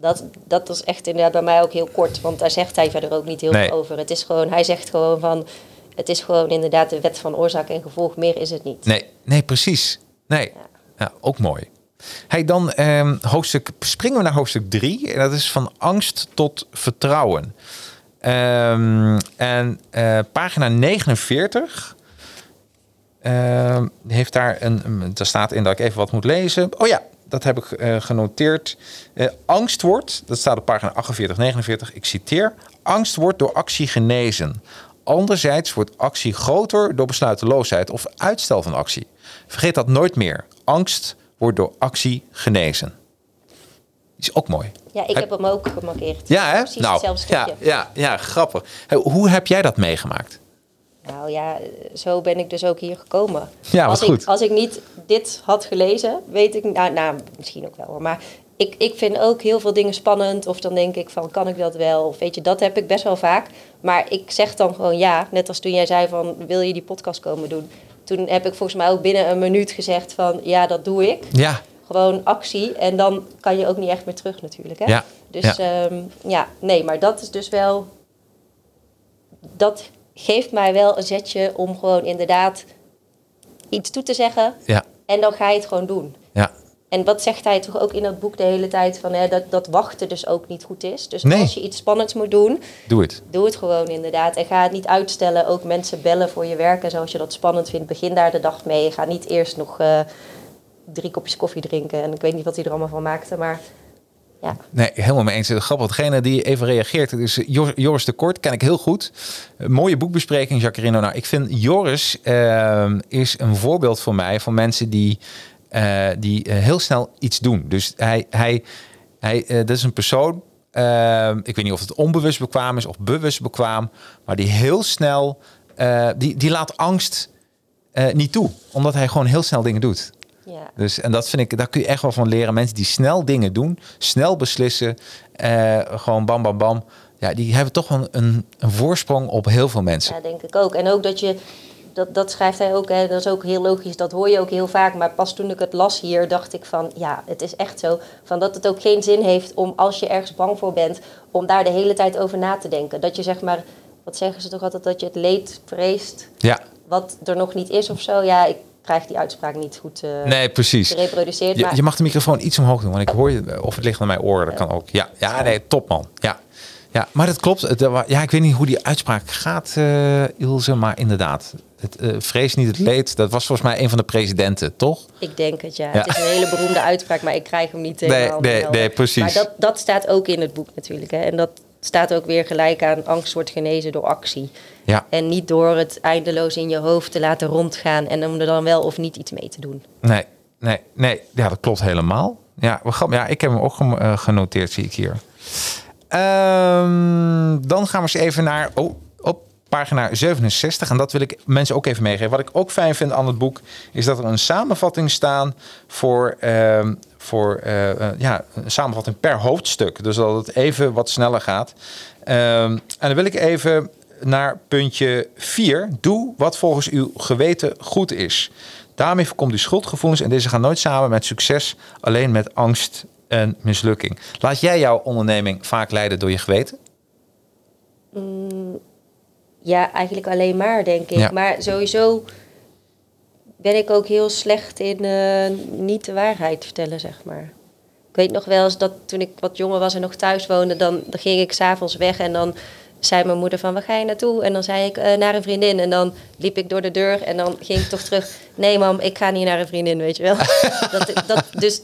dat, dat is echt inderdaad bij mij ook heel kort, want daar zegt hij verder ook niet heel Nee. veel over. Het is gewoon, hij zegt gewoon van, het is gewoon inderdaad de wet van oorzaak en gevolg, meer is het niet. Nee, nee precies. Nee, ja. ook mooi. Hey, dan eh, hoofdstuk, springen we naar hoofdstuk 3. En dat is van angst tot vertrouwen. Um, en uh, pagina 49 uh, heeft daar een. Er staat in dat ik even wat moet lezen. Oh ja, dat heb ik uh, genoteerd. angst wordt, dat staat op pagina 48, 49. Ik citeer: Angst wordt door actie genezen. Anderzijds wordt actie groter door besluiteloosheid of uitstel van actie. Vergeet dat nooit meer. Angst wordt door actie genezen. Is ook mooi. Ja, ik heb hem ook gemarkeerd. Ja, hè? Precies nou, hetzelfde stukje. Ja, ja, ja, grappig. Hoe heb jij dat meegemaakt? Nou ja, zo ben ik dus ook hier gekomen. Ja, als goed. Ik, als ik niet dit had gelezen, weet ik... Nou, nou misschien ook wel hoor. Maar ik, ik vind ook heel veel dingen spannend. Of dan denk ik van, kan ik dat wel? Of weet je, dat heb ik best wel vaak. Maar ik zeg dan gewoon ja. Net als toen jij zei van, wil je die podcast komen doen? Toen heb ik volgens mij ook binnen een minuut gezegd van, ja, dat doe ik. Ja. Gewoon actie. En dan kan je ook niet echt meer terug natuurlijk. Hè? Ja. Dus ja. Um, ja, nee, maar dat is dus wel... Dat geeft mij wel een zetje om gewoon inderdaad iets toe te zeggen. Ja. En dan ga je het gewoon doen. En wat zegt hij toch ook in dat boek de hele tijd van hè, dat, dat wachten dus ook niet goed is. Dus Nee. als je iets spannends moet doen, Doe het. doe het gewoon inderdaad. En ga het niet uitstellen. Ook mensen bellen voor je werk en zo als je dat spannend vindt. Begin daar de dag mee. Ga niet eerst nog eh, drie kopjes koffie drinken. En ik weet niet wat hij er allemaal van maakte, maar ja. Nee, helemaal mee eens. Grappig. Degene die even reageert, het is Jor- Joris de Kort, ken ik heel goed. Een mooie boekbespreking, Jacarino. Nou, ik vind Joris eh, is een voorbeeld voor mij van mensen die, eh, die eh, heel snel iets doen. Dus hij, hij, hij eh, dat is een persoon, ik weet niet of het onbewust bekwaam is of bewust bekwaam, maar die heel snel, die, die laat angst niet toe, omdat hij gewoon heel snel dingen doet. ja. Dus, en dat vind ik, daar kun je echt wel van leren. Mensen die snel dingen doen, snel beslissen, eh, gewoon bam, bam, bam. Ja, die hebben toch een, een, een voorsprong op heel veel mensen. Ja, denk ik ook. En ook dat je, dat, dat schrijft hij ook, hè, dat is ook heel logisch, dat hoor je ook heel vaak. Maar pas toen ik het las hier, dacht ik van, ja, het is echt zo. Van dat het ook geen zin heeft om, als je ergens bang voor bent, om daar de hele tijd over na te denken. Dat je zeg maar, wat zeggen ze toch altijd, dat je het leed vreest, Ja, wat er nog niet is of zo. Ja, ik krijg die uitspraak niet goed eh nee, precies. gereproduceerd. Je, maar je mag de microfoon iets omhoog doen, want ik hoor je, of het ligt aan mijn oren, dat kan ook. Ja, ja nee, top man. Ja. Ja, maar dat klopt. Eh, Ja, ik weet niet hoe die uitspraak gaat, eh Ilse, maar inderdaad. Het, eh, vrees niet het leed, dat was volgens mij een van de presidenten, toch? Ik denk het, ja. Ja. Het is een hele beroemde uitspraak, maar ik krijg hem niet helemaal. nee, nee, precies. Maar dat, dat staat ook in het boek natuurlijk. Hè. En dat staat ook weer gelijk aan angst wordt genezen door actie. Ja, En niet door het eindeloos in je hoofd te laten rondgaan en om er dan wel of niet iets mee te doen. nee, nee, nee. Ja, dat klopt helemaal. Ja, ja ik heb hem ook genoteerd, zie ik hier. Ehm, dan gaan we eens even naar oh, op pagina 67. En dat wil ik mensen ook even meegeven. Wat ik ook fijn vind aan het boek... is dat er een samenvatting staan voor... ehm, voor eh, eh, ja, een samenvatting per hoofdstuk. Dus dat het even wat sneller gaat. Ehm, en dan wil ik even naar puntje 4. Doe wat volgens uw geweten goed is. Daarmee voorkomt u schuldgevoelens en deze gaan nooit samen met succes, alleen met angst en mislukking. Laat jij jouw onderneming vaak leiden door je geweten? Ja, eigenlijk alleen maar, denk ik. Ja. Maar sowieso ben ik ook heel slecht in eh, niet de waarheid vertellen, zeg maar. Ik weet nog wel eens dat toen ik wat jonger was en nog thuis woonde, dan, dan ging ik s'avonds weg en dan zei mijn moeder van, waar ga je naartoe? En dan zei ik, "Eh, naar een vriendin. En dan liep ik door de deur en dan ging ik toch terug. Nee mam, ik ga niet naar een vriendin, weet je wel. dat, dat, dus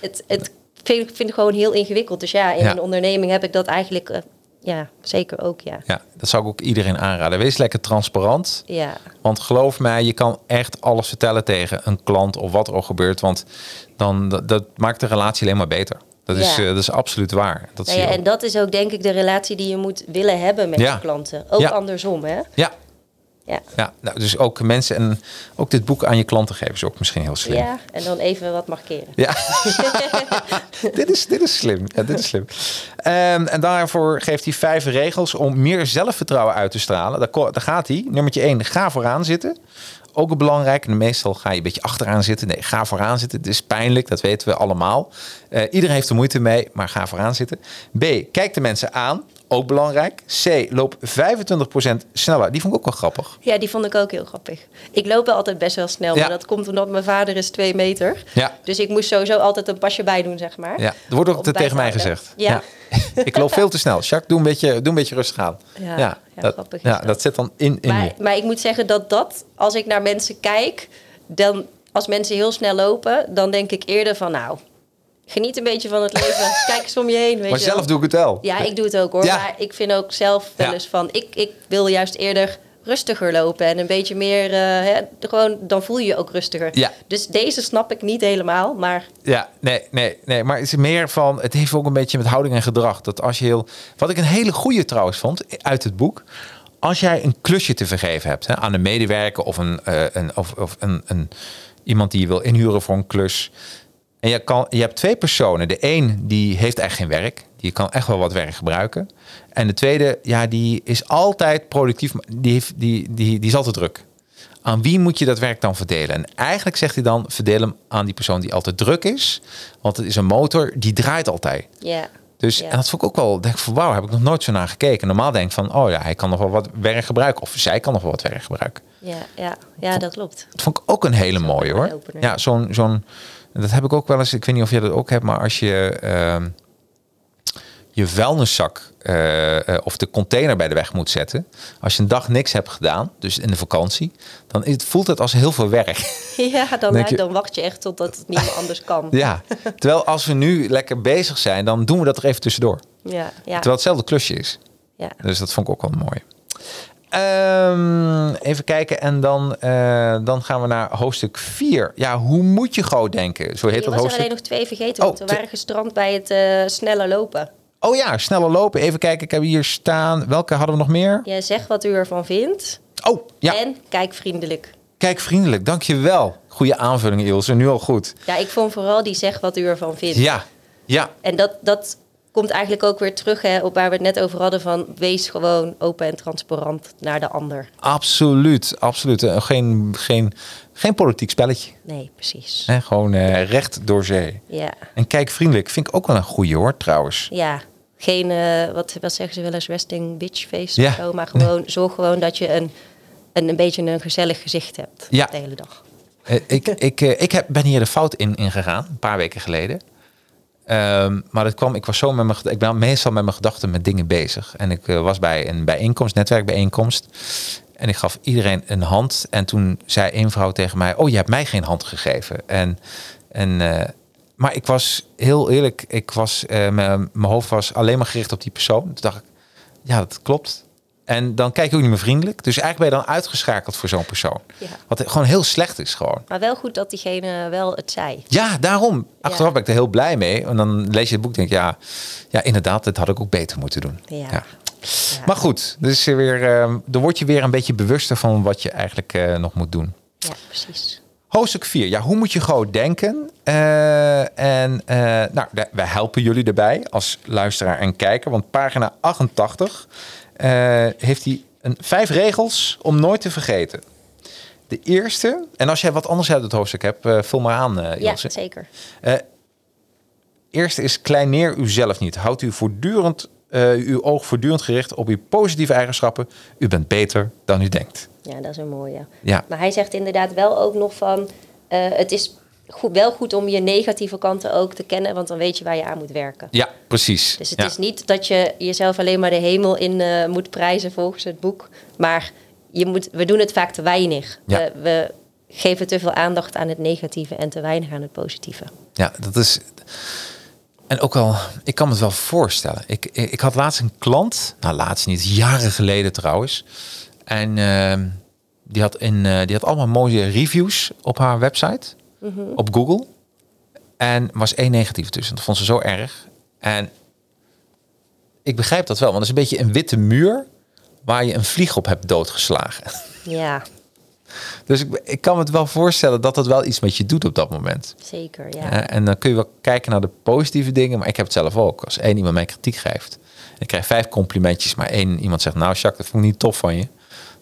het, het vind, ik vind ik gewoon heel ingewikkeld. Dus ja, in Ja. een onderneming heb ik dat eigenlijk, eh, ja, zeker ook, ja. Ja, dat zou ik ook iedereen aanraden. Wees lekker transparant. Ja, Want geloof mij, je kan echt alles vertellen tegen een klant of wat er ook gebeurt. Want dan, dat, dat maakt de relatie alleen maar beter. Dat, is, Ja. eh, dat is absoluut waar. Dat Nou zie ja, en dat is ook denk ik de relatie die je moet willen hebben met Ja. je klanten. Ook andersom, hè? Ja, Ja. ja nou, dus ook mensen en ook dit boek aan je klanten geven is ook misschien heel slim. ja, en dan even wat markeren. Ja, dit, is, dit is slim. Ja, dit is slim. Ehm, en daarvoor geeft hij vijf regels om meer zelfvertrouwen uit te stralen. Daar, gaat hij. Nummertje één, ga vooraan zitten. Ook belangrijk. En meestal ga je een beetje achteraan zitten. Nee, ga vooraan zitten. Het is pijnlijk, dat weten we allemaal. Eh, iedereen heeft er moeite mee, maar ga vooraan zitten. B, kijk de mensen aan. Ook belangrijk. C, loop 25% sneller. Die vond ik ook wel grappig. Ja, die vond ik ook heel grappig. Ik loop wel altijd best wel snel, Ja. maar dat komt omdat mijn vader is twee meter. Ja. Dus ik moest sowieso altijd een pasje bij doen, zeg maar. Ja, er wordt ook tegen te mij gezegd. Ja. Ik loop veel te snel. Jacques, doe een beetje, doe een beetje rustig aan. Ja, ja, dat, grappig ja dat. dat zit dan in, in maar ik moet zeggen dat dat, als ik naar mensen kijk, dan als mensen heel snel lopen, dan denk ik eerder van, nou, geniet een beetje van het leven. Kijk eens om je heen, weet Maar je wel. zelf doe ik het wel. Ja, ik doe het ook hoor. Ja. Maar ik vind ook zelf wel Ja. eens van... Ik, ik wil juist eerder rustiger lopen. En een beetje meer... eh, hè, gewoon, dan voel je je ook rustiger. Ja. Dus deze snap ik niet helemaal. Maar Ja, nee, nee, nee. Maar het is meer van. Het heeft ook een beetje met houding en gedrag. Dat als je heel. Wat ik een hele goede trouwens vond uit het boek. Als jij een klusje te vergeven hebt hè, aan een medewerker of, een, eh, een, of, of een, een, iemand die je wil inhuren voor een klus. En je, kan, je hebt twee personen. De een die heeft echt geen werk. Die kan echt wel wat werk gebruiken. En de tweede, ja, die is altijd productief. Die, heeft, die, die, die is altijd druk. Aan wie moet je dat werk dan verdelen? En eigenlijk zegt hij dan, verdeel hem aan die persoon die altijd druk is. Want het is een motor, die draait altijd. ja. Dus en dat vond ik ook wel, denk ik van wauw, heb ik nog nooit zo naar gekeken. Normaal denk ik van, oh ja, hij kan nog wel wat werk gebruiken. Of zij kan nog wel wat werk gebruiken. Ja, ja, ja, dat klopt. Dat vond ik ook een hele mooie hoor. Ja, zo'n, zo'n, dat heb ik ook wel eens, ik weet niet of je dat ook hebt, maar als je ehm, je vuilniszak eh, of de container bij de weg moet zetten. Als je een dag niks hebt gedaan, dus in de vakantie, dan is voelt het als heel veel werk. Ja, dan, je- dan wacht je echt totdat het niet meer anders kan. ja, terwijl als we nu lekker bezig zijn, dan doen we dat er even tussendoor. Ja, ja, Terwijl het hetzelfde klusje is. ja. Dus dat vond ik ook wel mooi. Ehm, even kijken en dan, eh, dan gaan we naar hoofdstuk 4. Ja, hoe moet je groot denken? Zo heet Je dat was er hoofdstuk. alleen nog twee vergeten, Oh, we waren gestrand bij het eh, sneller lopen. Oh ja, sneller lopen. Even kijken, ik heb hier staan. Welke hadden we nog meer? Jij zegt wat u ervan vindt Oh, ja. en kijk vriendelijk. Kijk vriendelijk, dankjewel. Goede aanvulling, Ilse. Nu al goed. Ja, ik vond vooral die zeg wat u ervan vindt. Ja, ja, En dat, dat komt eigenlijk ook weer terug hè, op waar we het net over hadden van wees gewoon open en transparant naar de ander. absoluut. absoluut. Eh, Geen, geen, geen politiek spelletje. Nee, precies. Hè? Gewoon eh, recht door zee. Ja, En kijk vriendelijk vind ik ook wel een goeie hoor, trouwens. ja. Geen, eh, wat, wat zeggen ze wel eens, resting bitch face Ja. of zo. Maar gewoon, zorg gewoon dat je een, een, een beetje een gezellig gezicht hebt Ja. de hele dag. Ik ik, ik heb, ben hier de fout in, in gegaan, een paar weken geleden. Ehm, maar dat kwam, ik was zo met mijn, ik ben meestal met mijn gedachten met dingen bezig. En ik eh, was bij een bijeenkomst, netwerkbijeenkomst. En ik gaf iedereen een hand. En toen zei een vrouw tegen mij: Oh, je hebt mij geen hand gegeven. En, en, eh, maar ik was heel eerlijk, ik was, eh, mijn mijn hoofd was alleen maar gericht op die persoon. Toen dacht ik: Ja, dat klopt. En dan kijk je ook niet meer vriendelijk. Dus eigenlijk ben je dan uitgeschakeld voor zo'n persoon. Ja. Wat gewoon heel slecht is gewoon. Maar wel goed dat diegene wel het zei. Ja, daarom. Achteraf Ja. ben ik er heel blij mee. En dan lees je het boek en denk je, ja, ja, inderdaad, dat had ik ook beter moeten doen. Ja. Maar goed, dus weer, eh, dan word je weer een beetje bewuster van wat je eigenlijk eh, nog moet doen. Ja, precies. Hoofdstuk 4. Ja, hoe moet je gewoon denken? Eh, en eh, nou, wij helpen jullie erbij als luisteraar en kijker. Want pagina 88 eh, heeft hij een, vijf regels om nooit te vergeten. De eerste, en als jij wat anders uit het hoofdstuk hebt, eh, vul maar aan, eh Ja, zeker. Eerste is kleineer uzelf niet. Houd u voortdurend, eh, uw oog voortdurend gericht op uw positieve eigenschappen. U bent beter dan u denkt. Ja, dat is een mooie. Ja. Maar hij zegt inderdaad wel ook nog van... eh, het is goed, wel goed om je negatieve kanten ook te kennen... want dan weet je waar je aan moet werken. Ja, precies. Dus het ja. is niet dat je jezelf alleen maar de hemel in eh, moet prijzen volgens het boek. Maar je moet, we doen het vaak te weinig. Ja. We, we geven te veel aandacht aan het negatieve en te weinig aan het positieve. Ja, dat is. En ook wel, ik kan me het wel voorstellen. Ik, ik, ik had laatst een klant, nou laatst niet, jaren geleden trouwens. En ehm, die, had in, eh, die had allemaal mooie reviews op haar website, op Google. En was één negatief tussen. Dat vond ze zo erg. En ik begrijp dat wel, want het is een beetje een witte muur waar je een vlieg op hebt doodgeslagen. Ja, Dus ik, ik kan me het wel voorstellen dat dat wel iets met je doet op dat moment. zeker. Ja. Ja, en dan kun je wel kijken naar de positieve dingen. Maar ik heb het zelf ook. Als één iemand mij kritiek geeft. En ik krijg vijf complimentjes. Maar één iemand zegt, nou Jacques, dat vond ik niet tof van je.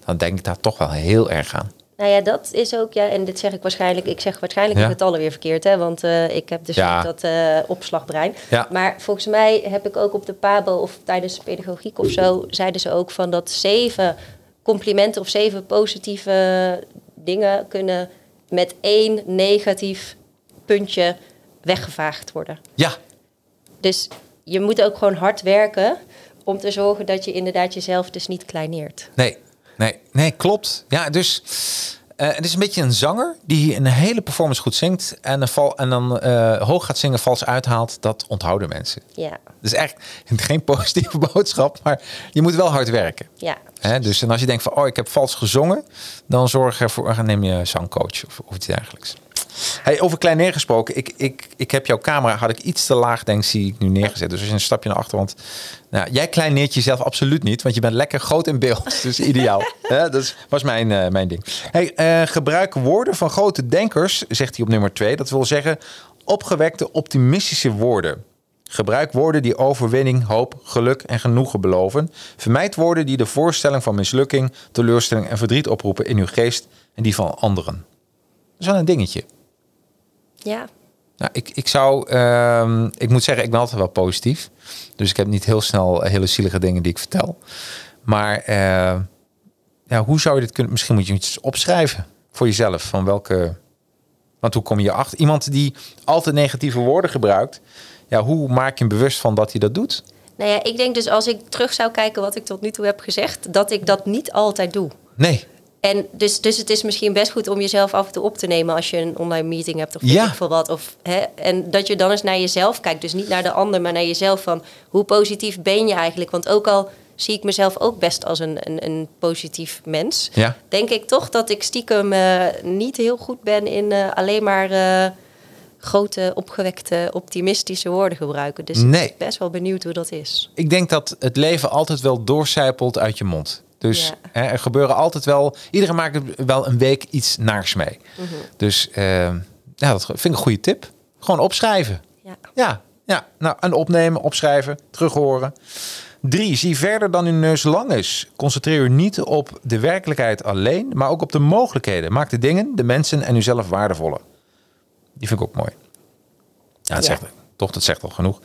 Dan denk ik daar toch wel heel erg aan. Nou ja, dat is ook, ja, en dit zeg ik waarschijnlijk, ik zeg waarschijnlijk Ja. de getallen weer verkeerd, hè, want eh, ik heb dus Ja. dat eh, opslagbrein. Ja. Maar volgens mij heb ik ook op de Pabo of tijdens pedagogiek of zo, zeiden ze ook van dat zeven complimenten of zeven positieve dingen kunnen met één negatief puntje weggevaagd worden. Ja, Dus je moet ook gewoon hard werken om te zorgen dat je inderdaad jezelf dus niet kleineert. nee, nee, nee, klopt. Ja, dus eh, het is een beetje een zanger die een hele performance goed zingt. En, een val, en dan eh, hoog gaat zingen, vals uithaalt. Dat onthouden mensen. Ja, Dus echt geen positieve boodschap. Maar je moet wel hard werken. ja. Hè, dus en als je denkt van, oh, ik heb vals gezongen, dan zorg ervoor, dan neem je een zangcoach of, of iets dergelijks. Hey, over klein neergesproken, ik, ik, ik heb jouw camera, had ik iets te laag, denk zie ik nu neergezet. Dus als je een stapje naar achter, want nou, jij kleineert jezelf absoluut niet, want je bent lekker groot in beeld. Dus ideaal. Dat was mijn, eh, mijn ding. Hey, eh, gebruik woorden van grote denkers, zegt hij op nummer twee. Dat wil zeggen opgewekte, optimistische woorden. Gebruik woorden die overwinning, hoop, geluk en genoegen beloven. Vermijd woorden die de voorstelling van mislukking, teleurstelling en verdriet oproepen in uw geest en die van anderen. Dat is wel een dingetje. Ja, Nou, ik, ik zou, ehm, ik moet zeggen, ik ben altijd wel positief. Dus ik heb niet heel snel hele zielige dingen die ik vertel. Maar eh, ja, hoe zou je dit kunnen? Misschien moet je iets opschrijven voor jezelf. Van welke. Want hoe kom je achter? Iemand die altijd negatieve woorden gebruikt. Ja, hoe maak je hem bewust van dat hij dat doet? Nou ja, ik denk dus als ik terug zou kijken wat ik tot nu toe heb gezegd, dat ik dat niet altijd doe. Nee. En dus, dus het is misschien best goed om jezelf af en toe op te nemen als je een online meeting hebt of Ja. veel wat. Of, hè, en dat je dan eens naar jezelf kijkt. Dus niet naar de ander, maar naar jezelf van hoe positief ben je eigenlijk? Want ook al zie ik mezelf ook best als een, een, een positief mens, Ja. denk ik toch dat ik stiekem eh, niet heel goed ben in eh, alleen maar eh, grote, opgewekte, optimistische woorden gebruiken. Dus Nee. ik ben best wel benieuwd hoe dat is. Ik denk dat het leven altijd wel doorcijpelt uit je mond. Dus Ja. hè, er gebeuren altijd wel... Iedereen maakt er wel een week iets naars mee. Dus eh, ja, dat vind ik een goede tip. Gewoon opschrijven. Ja. Ja, ja. Nou, en opnemen, opschrijven, terughoren. Drie, zie verder dan uw neus lang is. Concentreer u niet op de werkelijkheid alleen, maar ook op de mogelijkheden. Maak de dingen, de mensen en uzelf waardevoller. Die vind ik ook mooi. Ja, dat Ja. zegt toch, dat zegt al genoeg.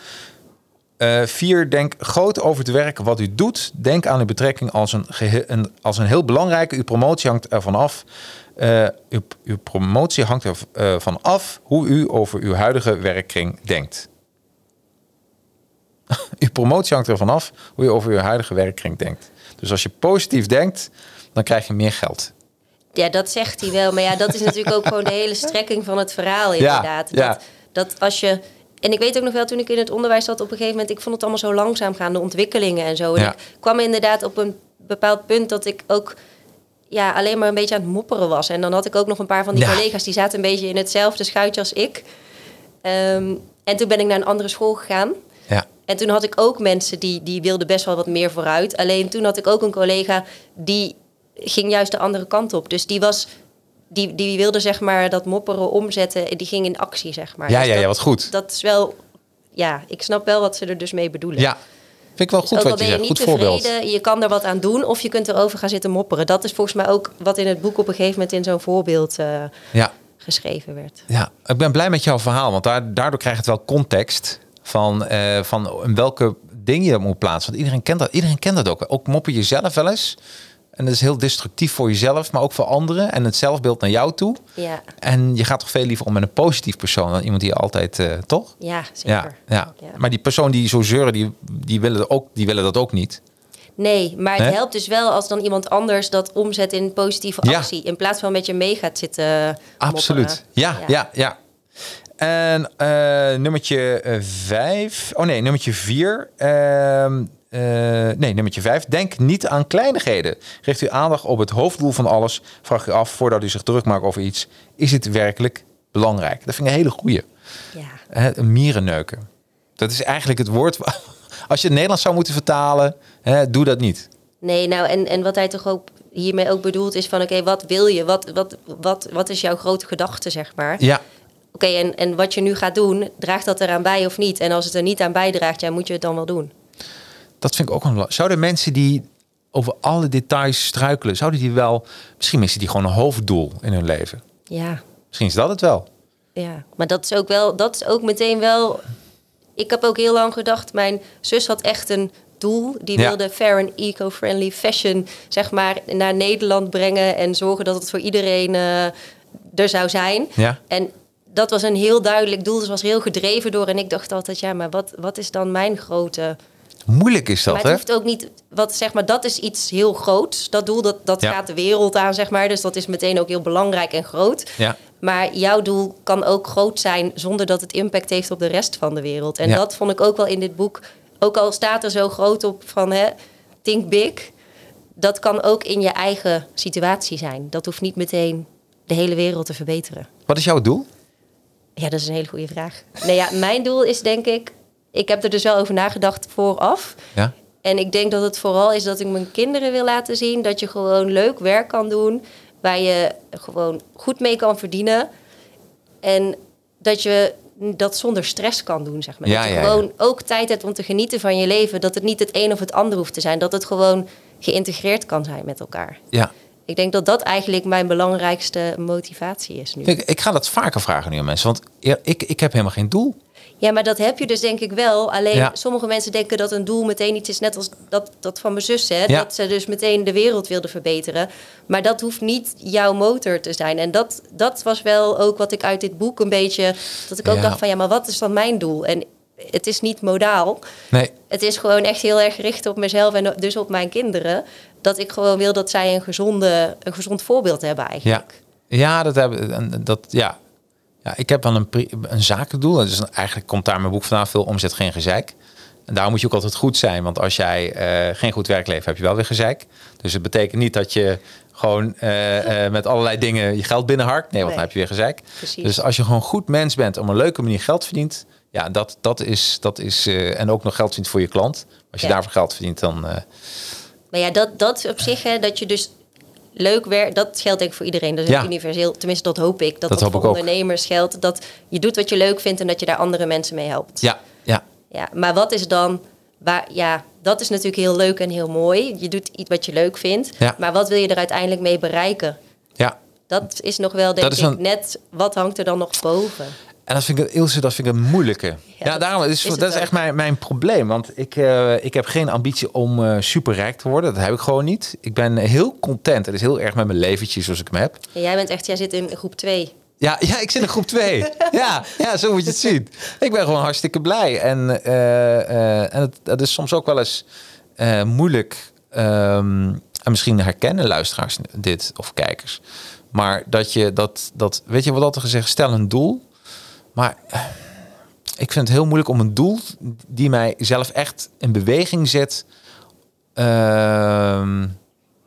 Eh, vier, denk groot over het werk wat u doet. Denk aan uw betrekking als een, als een heel belangrijke. Uw promotie hangt ervan af. Eh, uw, uw promotie hangt ervan af hoe u over uw huidige werkkring denkt. uw promotie hangt ervan af hoe je over uw huidige werkkring denkt. Dus als je positief denkt, dan krijg je meer geld. Ja, dat zegt hij wel. Maar ja, dat is natuurlijk ook gewoon de hele strekking van het verhaal, inderdaad. ja. Dat, dat als je. En ik weet ook nog wel, toen ik in het onderwijs zat, op een gegeven moment, ik vond het allemaal zo langzaam gaan, de ontwikkelingen en zo. En Ja. ik kwam inderdaad op een bepaald punt dat ik ook ja, alleen maar een beetje aan het mopperen was. En dan had ik ook nog een paar van die Ja. collega's die zaten een beetje in hetzelfde schuitje als ik. Ehm, en toen ben ik naar een andere school gegaan. Ja. En toen had ik ook mensen die, die wilden best wel wat meer vooruit. Alleen toen had ik ook een collega die ging juist de andere kant op. Dus die was. Die, die wilde zeg maar dat mopperen omzetten. en Die ging in actie, zeg maar. Ja, Dus ja, dat, ja, wat goed. Dat is wel. Ja, ik snap wel wat ze er dus mee bedoelen. Ja, vind ik wel Dus goed al wat je zegt. niet Goed voorbeeld. je kan er wat aan doen of je kunt erover gaan zitten mopperen. Dat is volgens mij ook wat in het boek op een gegeven moment in zo'n voorbeeld eh, Ja. geschreven werd. Ja, ik ben blij met jouw verhaal, want daar, daardoor krijgt het wel context van, eh, van in welke dingen je moet plaatsen. Want iedereen kent dat, iedereen kent dat ook. Ook mopper jezelf wel eens. En dat is heel destructief voor jezelf, maar ook voor anderen. En het zelfbeeld naar jou toe. Ja, En je gaat toch veel liever om met een positief persoon dan iemand die altijd, eh, toch? ja zeker. Ja, ja. Ja. Maar die persoon die zo zeuren, die, die, willen, ook, die willen dat ook niet. Nee, maar het Hè? helpt dus wel als dan iemand anders dat omzet in positieve actie. In plaats van met je mee gaat zitten mopperen. Absoluut. Ja, ja, ja. En eh nummertje eh, vijf. Oh nee, nummertje vier. Ehm, eh, nee, nummertje vijf. Denk niet aan kleinigheden. Richt uw aandacht op het hoofddoel van alles. Vraag u af voordat u zich druk maakt over iets. Is het werkelijk belangrijk? Dat vind ik een hele goeie. Ja. Een mierenneuken. Dat is eigenlijk het woord. Als je het Nederlands zou moeten vertalen, doe dat niet. Nee, nou en, en wat hij toch ook hiermee ook bedoelt is van oké, wat wil je? Wat, wat, wat, wat is jouw grote gedachte, zeg maar? Ja, Oké, en, en wat je nu gaat doen, draagt dat eraan bij of niet? En als het er niet aan bijdraagt, ja, moet je het dan wel doen. Dat vind ik ook een belang- Zouden mensen die over alle details struikelen, zouden die wel, misschien missen die gewoon een hoofddoel in hun leven? Ja, Misschien is dat het wel. ja. Maar dat is ook wel, dat is ook meteen wel. Ik heb ook heel lang gedacht, mijn zus had echt een doel. Die Ja. wilde fair en eco-friendly fashion, zeg maar, naar Nederland brengen en zorgen dat het voor iedereen eh, er zou zijn. Ja. En dat was een heel duidelijk doel. Ze was heel gedreven door. En ik dacht altijd, ja, maar wat, wat is dan mijn grote Moeilijk is dat, maar het hè? hoeft ook niet, wat zeg maar, dat is iets heel groots. Dat doel, dat, dat Ja. gaat de wereld aan, zeg maar. Dus dat is meteen ook heel belangrijk en groot. Ja. Maar jouw doel kan ook groot zijn zonder dat het impact heeft op de rest van de wereld. En Ja. dat vond ik ook wel in dit boek. Ook al staat er zo groot op van hè, think big. Dat kan ook in je eigen situatie zijn. Dat hoeft niet meteen de hele wereld te verbeteren. Wat is jouw doel? Ja, dat is een hele goede vraag. Nee, ja, mijn doel is denk ik... Ik heb er dus wel over nagedacht vooraf. Ja. En ik denk dat het vooral is dat ik mijn kinderen wil laten zien dat je gewoon leuk werk kan doen, waar je gewoon goed mee kan verdienen. En dat je dat zonder stress kan doen, zeg maar. Ja, dat je ja, ja. gewoon ook tijd hebt om te genieten van je leven. Dat het niet het een of het ander hoeft te zijn. Dat het gewoon geïntegreerd kan zijn met elkaar. Ja. Ik denk dat dat eigenlijk mijn belangrijkste motivatie is nu. Ik, ik ga dat vaker vragen nu aan mensen, want ik, ik heb helemaal geen doel. Ja, maar dat heb je dus denk ik wel. Alleen Ja. sommige mensen denken dat een doel meteen iets is, net als dat, dat van mijn zus. Hè? Ja. Dat ze dus meteen de wereld wilde verbeteren. Maar dat hoeft niet jouw motor te zijn. En dat, dat was wel ook wat ik uit dit boek een beetje... Dat ik ook Ja. dacht van, ja, maar wat is dan mijn doel? En het is niet modaal. Nee, Het is gewoon echt heel erg gericht op mezelf en dus op mijn kinderen. Dat ik gewoon wil dat zij een, gezonde, een gezond voorbeeld hebben ja. eigenlijk. Ja, dat heb en dat ja. Ja, ik heb wel een, een zakendoel. Dus eigenlijk komt daar mijn boek vandaan veel omzet, geen gezeik. En daarom moet je ook altijd goed zijn. Want als jij eh, geen goed werk levert, heb je wel weer gezeik. Dus het betekent niet dat je gewoon eh, eh, met allerlei dingen je geld binnenharkt. Nee, want dan Nee. heb je weer gezeik. Precies. Dus als je gewoon goed mens bent, op een leuke manier geld verdient. Ja, dat, dat is, dat is en ook nog geld verdient voor je klant. Als je Ja. daarvoor geld verdient, dan... Maar ja, dat, dat op zich, hè, dat je dus leuk werkt, dat geldt denk ik voor iedereen. Dat is Ja. universeel. Tenminste, dat hoop ik. Dat Dat voor ook. ondernemers geldt. Dat je doet wat je leuk vindt en dat je daar andere mensen mee helpt. ja, ja, Ja, maar wat is dan... Waar, ja, dat is natuurlijk heel leuk en heel mooi. Je doet iets wat je leuk vindt. Ja. Maar wat wil je er uiteindelijk mee bereiken? ja. Dat is nog wel, denk Dat ik, een- net... Wat hangt er dan nog boven? En dat vind ik, Ilse, dat vind ik een moeilijke. Ja, daarom is, is dat is echt mijn, mijn probleem. Want ik, eh, ik heb geen ambitie om eh, superrijk te worden. Dat heb ik gewoon niet. Ik ben heel content. Het is heel erg met mijn leventje zoals ik hem heb. Ja, jij bent echt, jij zit in groep 2. Ja, ja ik zit in groep 2. ja, ja, zo moet je het zien. Ik ben gewoon hartstikke blij. En, eh, en het, dat is soms ook wel eens moeilijk. ehm, en misschien herkennen luisteraars dit of kijkers. Maar dat je dat, dat weet je wat altijd gezegd, stel een doel. Maar eh, ik vind het heel moeilijk om een doel die mij zelf echt in beweging zet. Ehm,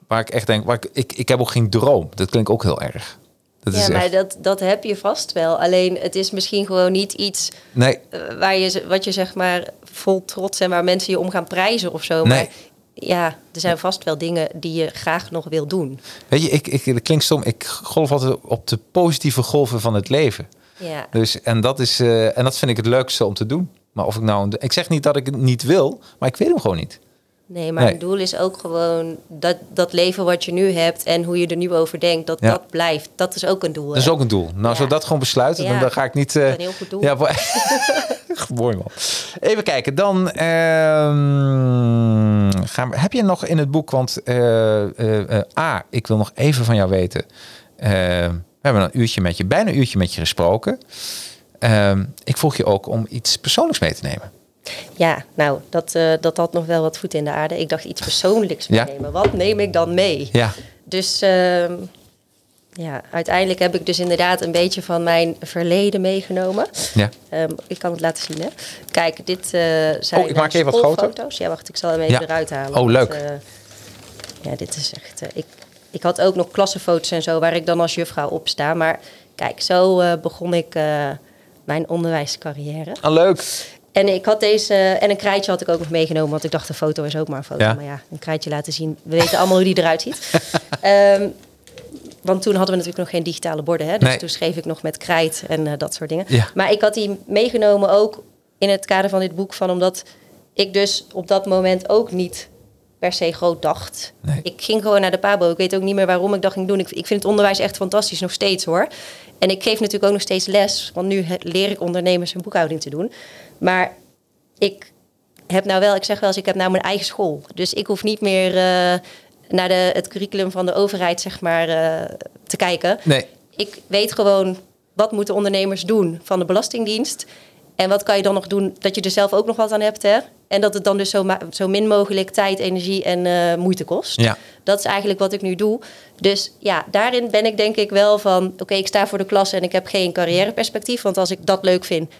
waar ik echt denk, waar ik, ik, ik heb ook geen droom. Dat klinkt ook heel erg. Dat ja, is maar echt, dat, dat heb je vast wel. Alleen het is misschien gewoon niet iets nee, eh, waar je, wat je zeg maar vol trots en waar mensen je om gaan prijzen of zo. Maar Nee. ja, er zijn vast wel dingen die je graag nog wil doen. weet je, ik, ik, dat klinkt stom. Ik golf altijd op de positieve golven van het leven. Ja, Dus, en, dat is, eh, en dat vind ik het leukste om te doen. Maar of ik nou, ik zeg niet dat ik het niet wil, maar ik weet hem gewoon niet. nee, maar Nee. het doel is ook gewoon dat, dat leven wat je nu hebt en hoe je er nu over denkt, dat Ja. dat blijft. Dat is ook een doel. Dat is hè? ook een doel. Nou, Ja. zo dat gewoon besluiten, dan, Ja. dan ga ik niet. eh, Dat is een heel goed doel. Ja, voor- mooi man. Even kijken, dan ehm, gaan we, heb je nog in het boek, want eh, A, ik wil nog even van jou weten. We hebben een uurtje met je, bijna een uurtje met je gesproken. Ehm, ik vroeg je ook om iets persoonlijks mee te nemen. Ja, nou, dat, eh, dat had nog wel wat voet in de aarde. Ik dacht iets persoonlijks Ja. meenemen. Wat neem ik dan mee? Ja, Dus ehm, ja, uiteindelijk heb ik dus inderdaad een beetje van mijn verleden meegenomen. ja. Ehm, ik kan het laten zien, hè. Kijk, dit eh, zijn Oh, ik maak even wat groter. schoolfoto's. Ja, wacht, ik zal hem even Ja. eruit halen. Oh, leuk. eh, ja, dit is echt... ik, ik had ook nog klassenfoto's en zo waar ik dan als juffrouw op sta. Maar kijk, zo eh, begon ik eh, mijn onderwijscarrière. Ah, leuk. En ik had deze, en een krijtje had ik ook nog meegenomen, want ik dacht een foto is ook maar een foto. Ja. Maar ja, een krijtje laten zien. We weten allemaal hoe die eruit ziet. Ehm, want toen hadden we natuurlijk nog geen digitale borden, hè? dus Nee. toen schreef ik nog met krijt en eh, dat soort dingen. Ja. Maar ik had die meegenomen ook in het kader van dit boek, van omdat ik dus op dat moment ook niet per se groot dacht. Nee. Ik ging gewoon naar de Pabo. Ik weet ook niet meer waarom ik dat ging doen. Ik, ik vind het onderwijs echt fantastisch, nog steeds hoor. En ik geef natuurlijk ook nog steeds les, want nu leer ik ondernemers een boekhouding te doen. Maar ik heb nou wel, ik zeg wel eens, ik heb nou mijn eigen school. Dus ik hoef niet meer eh, naar de, het curriculum van de overheid, zeg maar, eh, te kijken. Nee, Ik weet gewoon, wat moeten ondernemers doen van de Belastingdienst? En wat kan je dan nog doen dat je er zelf ook nog wat aan hebt, hè? En dat het dan dus zo, zo min mogelijk tijd, energie en eh, moeite kost. ja. Dat is eigenlijk wat ik nu doe. Dus ja, daarin ben ik denk ik wel van... oké, ik sta voor de klas en ik heb geen carrièreperspectief... want als ik dat leuk vind,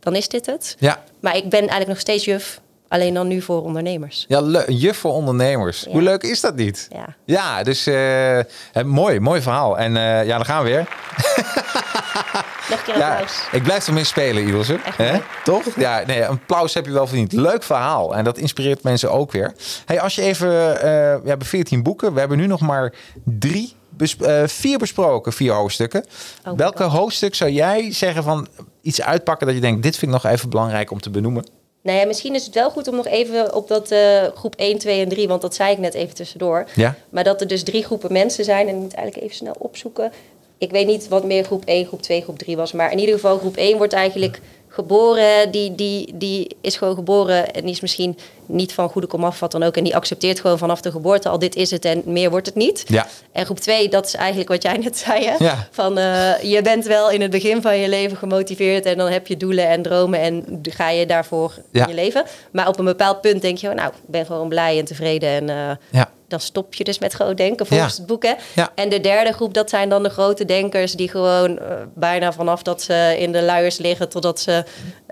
dan is dit het. Ja, Maar ik ben eigenlijk nog steeds juf, alleen dan nu voor ondernemers. ja juf voor ondernemers. Ja. Hoe leuk is dat niet? Ja. Ja, dus eh, mooi, mooi verhaal. En eh, ja, dan gaan we weer. Nog een keer Ja, applaus. ik blijf ermee spelen, Ilse. Echt Hè? mooi. Toch? Ja, nee, een applaus heb je wel verdiend. Leuk verhaal. En dat inspireert mensen ook weer. Hey, als je even... eh, we hebben 14 boeken. We hebben nu nog maar drie, bes- eh, vier besproken. Vier hoofdstukken. my Welke God. hoofdstuk zou jij zeggen van iets uitpakken dat je denkt... dit vind ik nog even belangrijk om te benoemen? Nou ja, misschien is het wel goed om nog even op dat eh, groep 1, 2 en 3... want dat zei ik net even tussendoor. Ja? Maar dat er dus drie groepen mensen zijn... en ik moet eigenlijk even snel opzoeken. Ik weet niet wat meer groep 1, groep 2, groep 3 was... maar in ieder geval groep 1 wordt eigenlijk geboren. Die, die, die is gewoon geboren en die is misschien niet van goede komaf wat dan ook... en die accepteert gewoon vanaf de geboorte al dit is het en meer wordt het niet. Ja. En groep 2, dat is eigenlijk wat jij net zei. Hè? Ja. Van eh, je bent wel in het begin van je leven gemotiveerd en dan heb je doelen en dromen en ga je daarvoor Ja. in je leven. Maar op een bepaald punt denk je, nou, ik ben gewoon blij en tevreden en eh, Ja. Dan stop je dus met groot denken volgens Ja. het boek. Hè? Ja. En de derde groep, dat zijn dan de grote denkers die gewoon eh, bijna vanaf dat ze in de luiers liggen totdat ze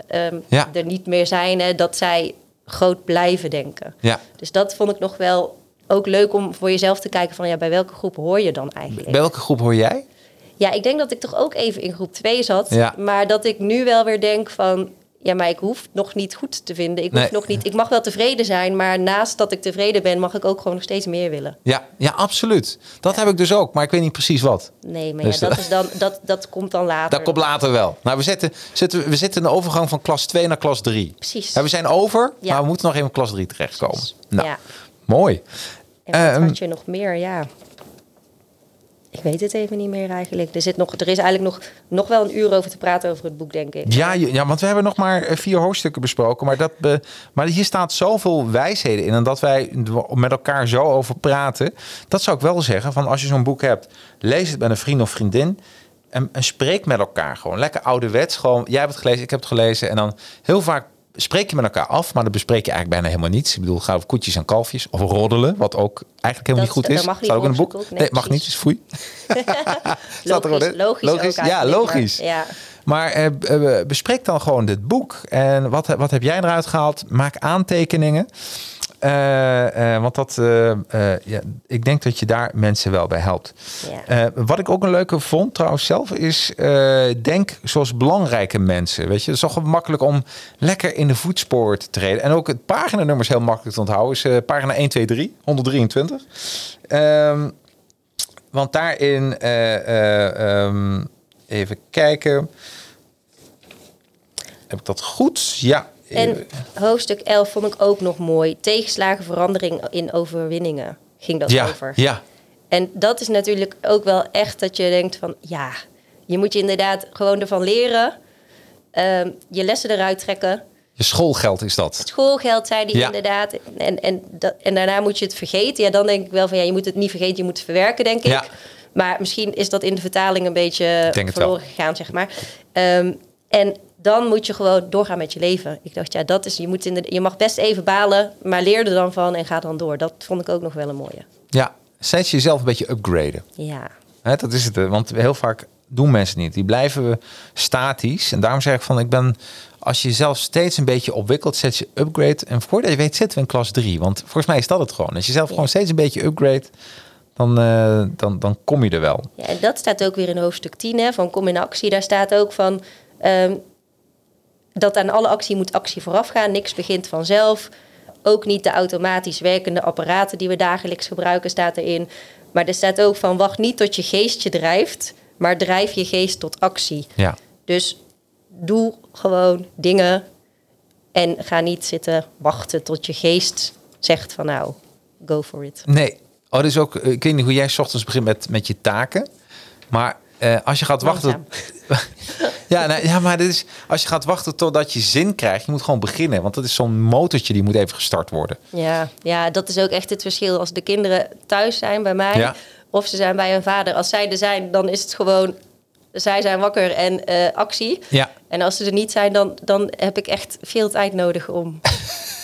ehm, Ja. er niet meer zijn, hè, dat zij groot blijven denken. Ja. Dus dat vond ik nog wel ook leuk om voor jezelf te kijken van ja, bij welke groep hoor je dan eigenlijk? Bij welke groep hoor jij? Ja, ik denk dat ik toch ook even in groep 2 zat. Ja. Maar dat ik nu wel weer denk van... Ja, maar ik hoef nog niet goed te vinden. Ik, hoef Nee. nog niet, ik mag wel tevreden zijn, maar naast dat ik tevreden ben... mag ik ook gewoon nog steeds meer willen. Ja, ja absoluut. Dat heb ik dus ook, maar ik weet niet precies wat. Nee, maar Dus ja, dat, dat- is dan, dat, dat komt dan later. Dat komt later wel. Nou, we zitten, zitten, we zitten in de overgang van klas 2 naar klas 3. Precies. Ja, we zijn over, maar we moeten nog even in klas 3 terechtkomen. Nou, Ja. mooi. En wat Ehm, had je nog meer? Ja. Ik weet het even niet meer eigenlijk. Er, zit nog, er is eigenlijk nog, nog wel een uur over te praten over het boek, denk ik. Ja, ja, want we hebben nog maar eh, vier hoofdstukken besproken. Maar, dat be- maar hier staat zoveel wijsheden in. En dat wij met elkaar zo over praten. Dat zou ik wel zeggen. Van als je zo'n boek hebt, lees het met een vriend of vriendin. En, en spreek met elkaar gewoon. Lekker ouderwets. Gewoon, jij hebt het gelezen, ik heb het gelezen. En dan heel vaak spreek je met elkaar af. Maar dan bespreek je eigenlijk bijna helemaal niets. Ik bedoel, ga over koetjes en kalfjes. Of roddelen. Wat ook eigenlijk helemaal Dat- niet goed is. mag niet ook in een boek. Nee, Nee, mag niet. Is foei. Staat er Logisch, logisch, Ja, logisch. maar- ja. Maar uh, bespreek dan gewoon dit boek. En wat, wat heb jij eruit gehaald? Maak aantekeningen. Uh, uh, want dat, uh, ja, ik denk dat je daar mensen wel bij helpt. Ja. wat ik ook een leuke vond trouwens zelf is, denk zoals belangrijke mensen. Weet je, het is toch makkelijk om lekker in de voetspoor te treden. En ook het paginanummer is heel makkelijk te onthouden. Is pagina 123, 123. Um, want daarin, um, even kijken. Heb ik dat goed? Ja, en hoofdstuk 11 vond ik ook nog mooi. Tegenslagen, verandering in overwinningen ging dat ja, over. Ja. En dat is natuurlijk ook wel echt dat je denkt van ja, je moet je inderdaad gewoon ervan leren. Um, je lessen eruit trekken. Je schoolgeld is dat. Schoolgeld, zei die inderdaad. En, en, dat, en daarna moet je het vergeten. Ja, dan denk ik wel van ja, je moet het niet vergeten, je moet het verwerken, denk ik. Maar misschien is dat in de vertaling een beetje verloren gegaan, zeg maar. Um, en dan moet je gewoon doorgaan met je leven. Ik dacht, ja, dat is, je, moet in de, je mag best even balen, maar leer er dan van en ga dan door. Dat vond ik ook nog wel een mooie. Ja, steeds jezelf een beetje upgraden. Ja. Hè, dat is het, want heel vaak doen mensen niet. Die blijven statisch. En daarom zeg ik van, ik ben, als je jezelf steeds een beetje opwikkelt, zet je upgrade. En voordat je weet zitten we in klas 3. Want volgens mij is dat het gewoon. Als je zelf gewoon steeds een beetje upgrade, dan, uh, dan, dan kom je er wel. Ja, en dat staat ook weer in hoofdstuk 10 hè, van kom in actie. Daar staat ook van... Um, dat aan alle actie moet actie vooraf gaan. Niks begint vanzelf. Ook niet de automatisch werkende apparaten die we dagelijks gebruiken, staat erin. Maar er staat ook van wacht niet tot je geest je drijft, maar drijf je geest tot actie. Ja. Dus doe gewoon dingen en ga niet zitten wachten tot je geest zegt van nou, go for it. Nee, oh, dus ook, ik weet niet hoe jij s ochtends begint met, met je taken. Maar uh, als je gaat wachten. ja, nou, ja, maar dit is, als je gaat wachten totdat je zin krijgt, je moet gewoon beginnen. Want dat is zo'n motortje die moet even gestart worden. Ja, ja, dat is ook echt het verschil. Als de kinderen thuis zijn bij mij, of ze zijn bij hun vader. Als zij er zijn, dan is het gewoon. Zij zijn wakker en uh, actie. Ja. En als ze er niet zijn, dan, dan heb ik echt veel tijd nodig om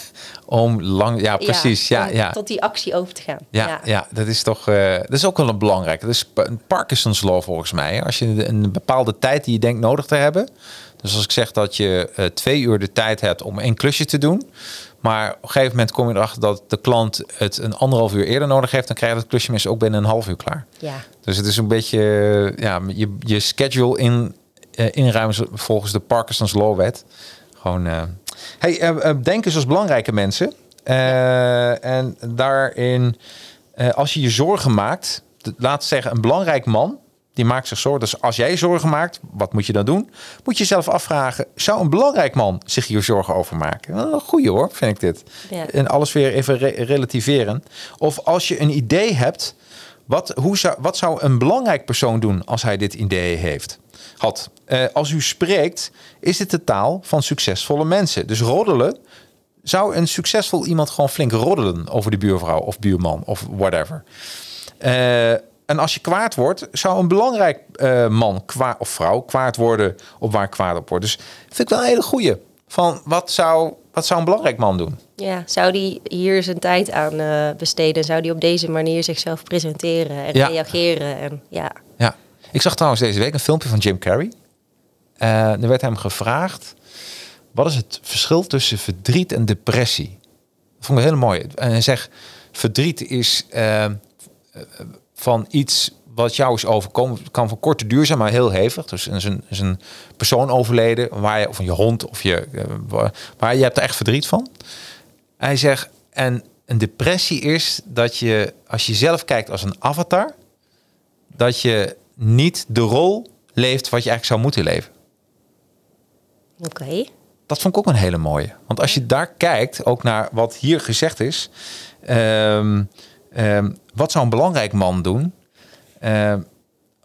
om lang, ja, precies. Ja, ja, Tot die actie over te gaan. Ja, ja. dat is toch, uh, dat is ook wel een belangrijke. Dat is Parkinson's Law volgens mij. Als je een bepaalde tijd die je denkt nodig te hebben. Dus als ik zeg dat je uh, twee uur de tijd hebt om één klusje te doen. Maar op een gegeven moment kom je erachter dat de klant het een anderhalf uur eerder nodig heeft. Dan krijg je het klusje mensen ook binnen een half uur klaar. Ja. Dus het is een beetje ja, je, je schedule in, uh, inruimen volgens de Parkinson's Law wet. Gewoon Hey, uh, denk eens als belangrijke mensen. Uh, en daarin, uh, als je je zorgen maakt, laat zeggen, een belangrijk man, die maakt zich zorgen. Dus als jij zorgen maakt, wat moet je dan doen? Moet je jezelf afvragen, zou een belangrijk man zich hier zorgen over maken? Een goeie hoor, vind ik dit. Ja. En alles weer even re relativeren. Of als je een idee hebt, wat, hoe zou, wat zou een belangrijk persoon doen als hij dit idee heeft? Had. Uh, als u spreekt, is dit de taal van succesvolle mensen. Dus roddelen, zou een succesvol iemand gewoon flink roddelen over de buurvrouw of buurman of whatever. Uh, en als je kwaad wordt, zou een belangrijk uh, man kwaad, of vrouw kwaad worden op waar kwaad op wordt. Dus vind ik wel een hele goeie. Van wat zou, wat zou een belangrijk man doen? Ja, zou die hier zijn tijd aan uh, besteden? Zou die op deze manier zichzelf presenteren en ja. reageren? En, ja. ja, ik zag trouwens deze week een filmpje van Jim Carrey. Uh, er werd hem gevraagd: wat is het verschil tussen verdriet en depressie? Dat vond ik heel mooi. En hij zegt: verdriet is uh, van iets wat jou is overkomen. Het kan van korte duur zijn, maar heel hevig. Dus is een, is een persoon overleden, waar je, of je hond, of je, waar je hebt er echt verdriet van. Hij zegt: en een depressie is dat je, als je zelf kijkt als een avatar, dat je niet de rol leeft wat je eigenlijk zou moeten leven. Oké. Dat vond ik ook een hele mooie. Want als je daar kijkt, ook naar wat hier gezegd is. Um, um, wat zou een belangrijk man doen? Um,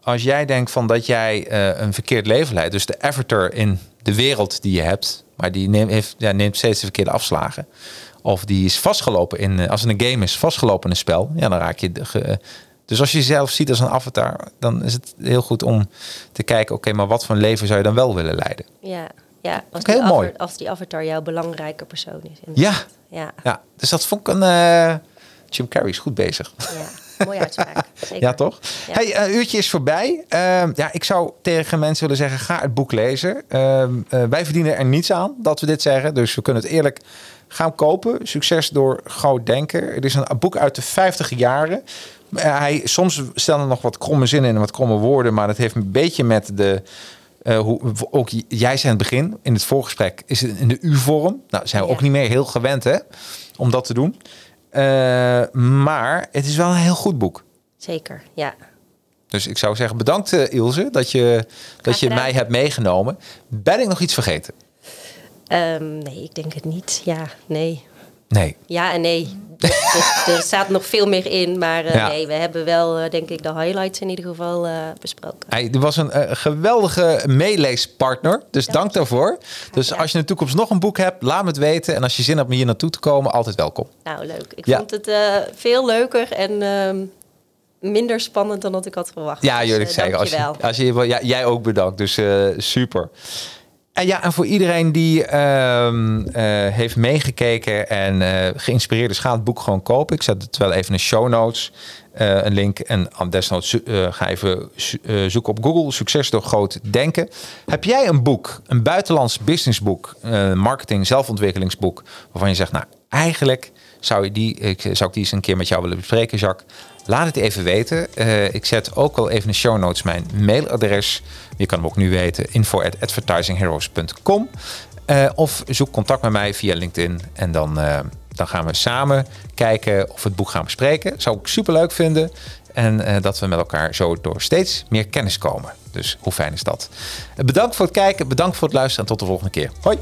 als jij denkt van dat jij uh, een verkeerd leven leidt, dus de avatar in de wereld die je hebt, maar die neemt, heeft, ja, neemt steeds de verkeerde afslagen. Of die is vastgelopen in, uh, als het een game is, vastgelopen in een spel, ja, dan raak je de, ge, dus als je jezelf ziet als een avatar, dan is het heel goed om te kijken, oké, maar wat voor een leven zou je dan wel willen leiden? Ja, ja als, die, heel mooi. als die avatar jouw belangrijke persoon is. Ja. ja, ja. Dus dat vond ik een... Uh, Jim Carrey is goed bezig. Ja. mooie uitspraak. Zeker. Ja, toch? Ja. Hey, een uurtje is voorbij. Ehm, ja, ik zou tegen mensen willen zeggen, ga het boek lezen. Ehm, eh, wij verdienen er niets aan dat we dit zeggen. Dus we kunnen het eerlijk gaan kopen. Succes door groot denken. Het is een boek uit de 50 jaren. Eh, hij, soms stellen er nog wat kromme zinnen in en wat kromme woorden. Maar dat heeft een beetje met de... eh, hoe, ook jij zei in het begin, in het voorgesprek, is het in de U-vorm. Nou, zijn we Ja. ook niet meer heel gewend hè, om dat te doen. Eh, maar het is wel een heel goed boek. Zeker, ja. Dus ik zou zeggen, bedankt eh, Ilse dat je, dat je mij hebt meegenomen. Ben ik nog iets vergeten? Ehm, nee, ik denk het niet. Ja, nee. Nee. Ja en nee. Dus, dus er staat nog veel meer in. Maar eh, Ja. nee, we hebben wel, eh, denk ik, de highlights in ieder geval eh, besproken. Hij was een geweldige meeleespartner. Dus dank daarvoor. Dus als je in de toekomst nog een boek hebt, laat me het weten. En als je zin hebt om hier naartoe te komen, altijd welkom. Nou, leuk. Ik vond het veel leuker en ehm, minder spannend dan dat ik had verwacht. Ja, Dus, jullie zeggen. Als je, als je, ja, jij ook bedankt. Dus super. En ja, en voor iedereen die ehm, eh, heeft meegekeken en eh, geïnspireerd is, ga het boek gewoon kopen. Ik zet het wel even in de show notes. eh, een link. En aan desnoods ga even zo- zoeken op Google. Succes door groot denken. Heb jij een boek, een buitenlands businessboek, marketing, zelfontwikkelingsboek, waarvan je zegt, nou, eigenlijk zou, je die, ik, zou ik die eens een keer met jou willen bespreken, Jacques? Laat het even weten. Eh, ik zet ook wel even in de show notes mijn mailadres. Je kan hem ook nu weten. info at advertisingheroes.com Eh, Of zoek contact met mij via LinkedIn. En dan, eh, dan gaan we samen kijken of we het boek gaan bespreken. Zou ik super leuk vinden. En dat we met elkaar zo door steeds meer kennis komen. Dus hoe fijn is dat? Bedankt voor het kijken. Bedankt voor het luisteren. En tot de volgende keer. Hoi!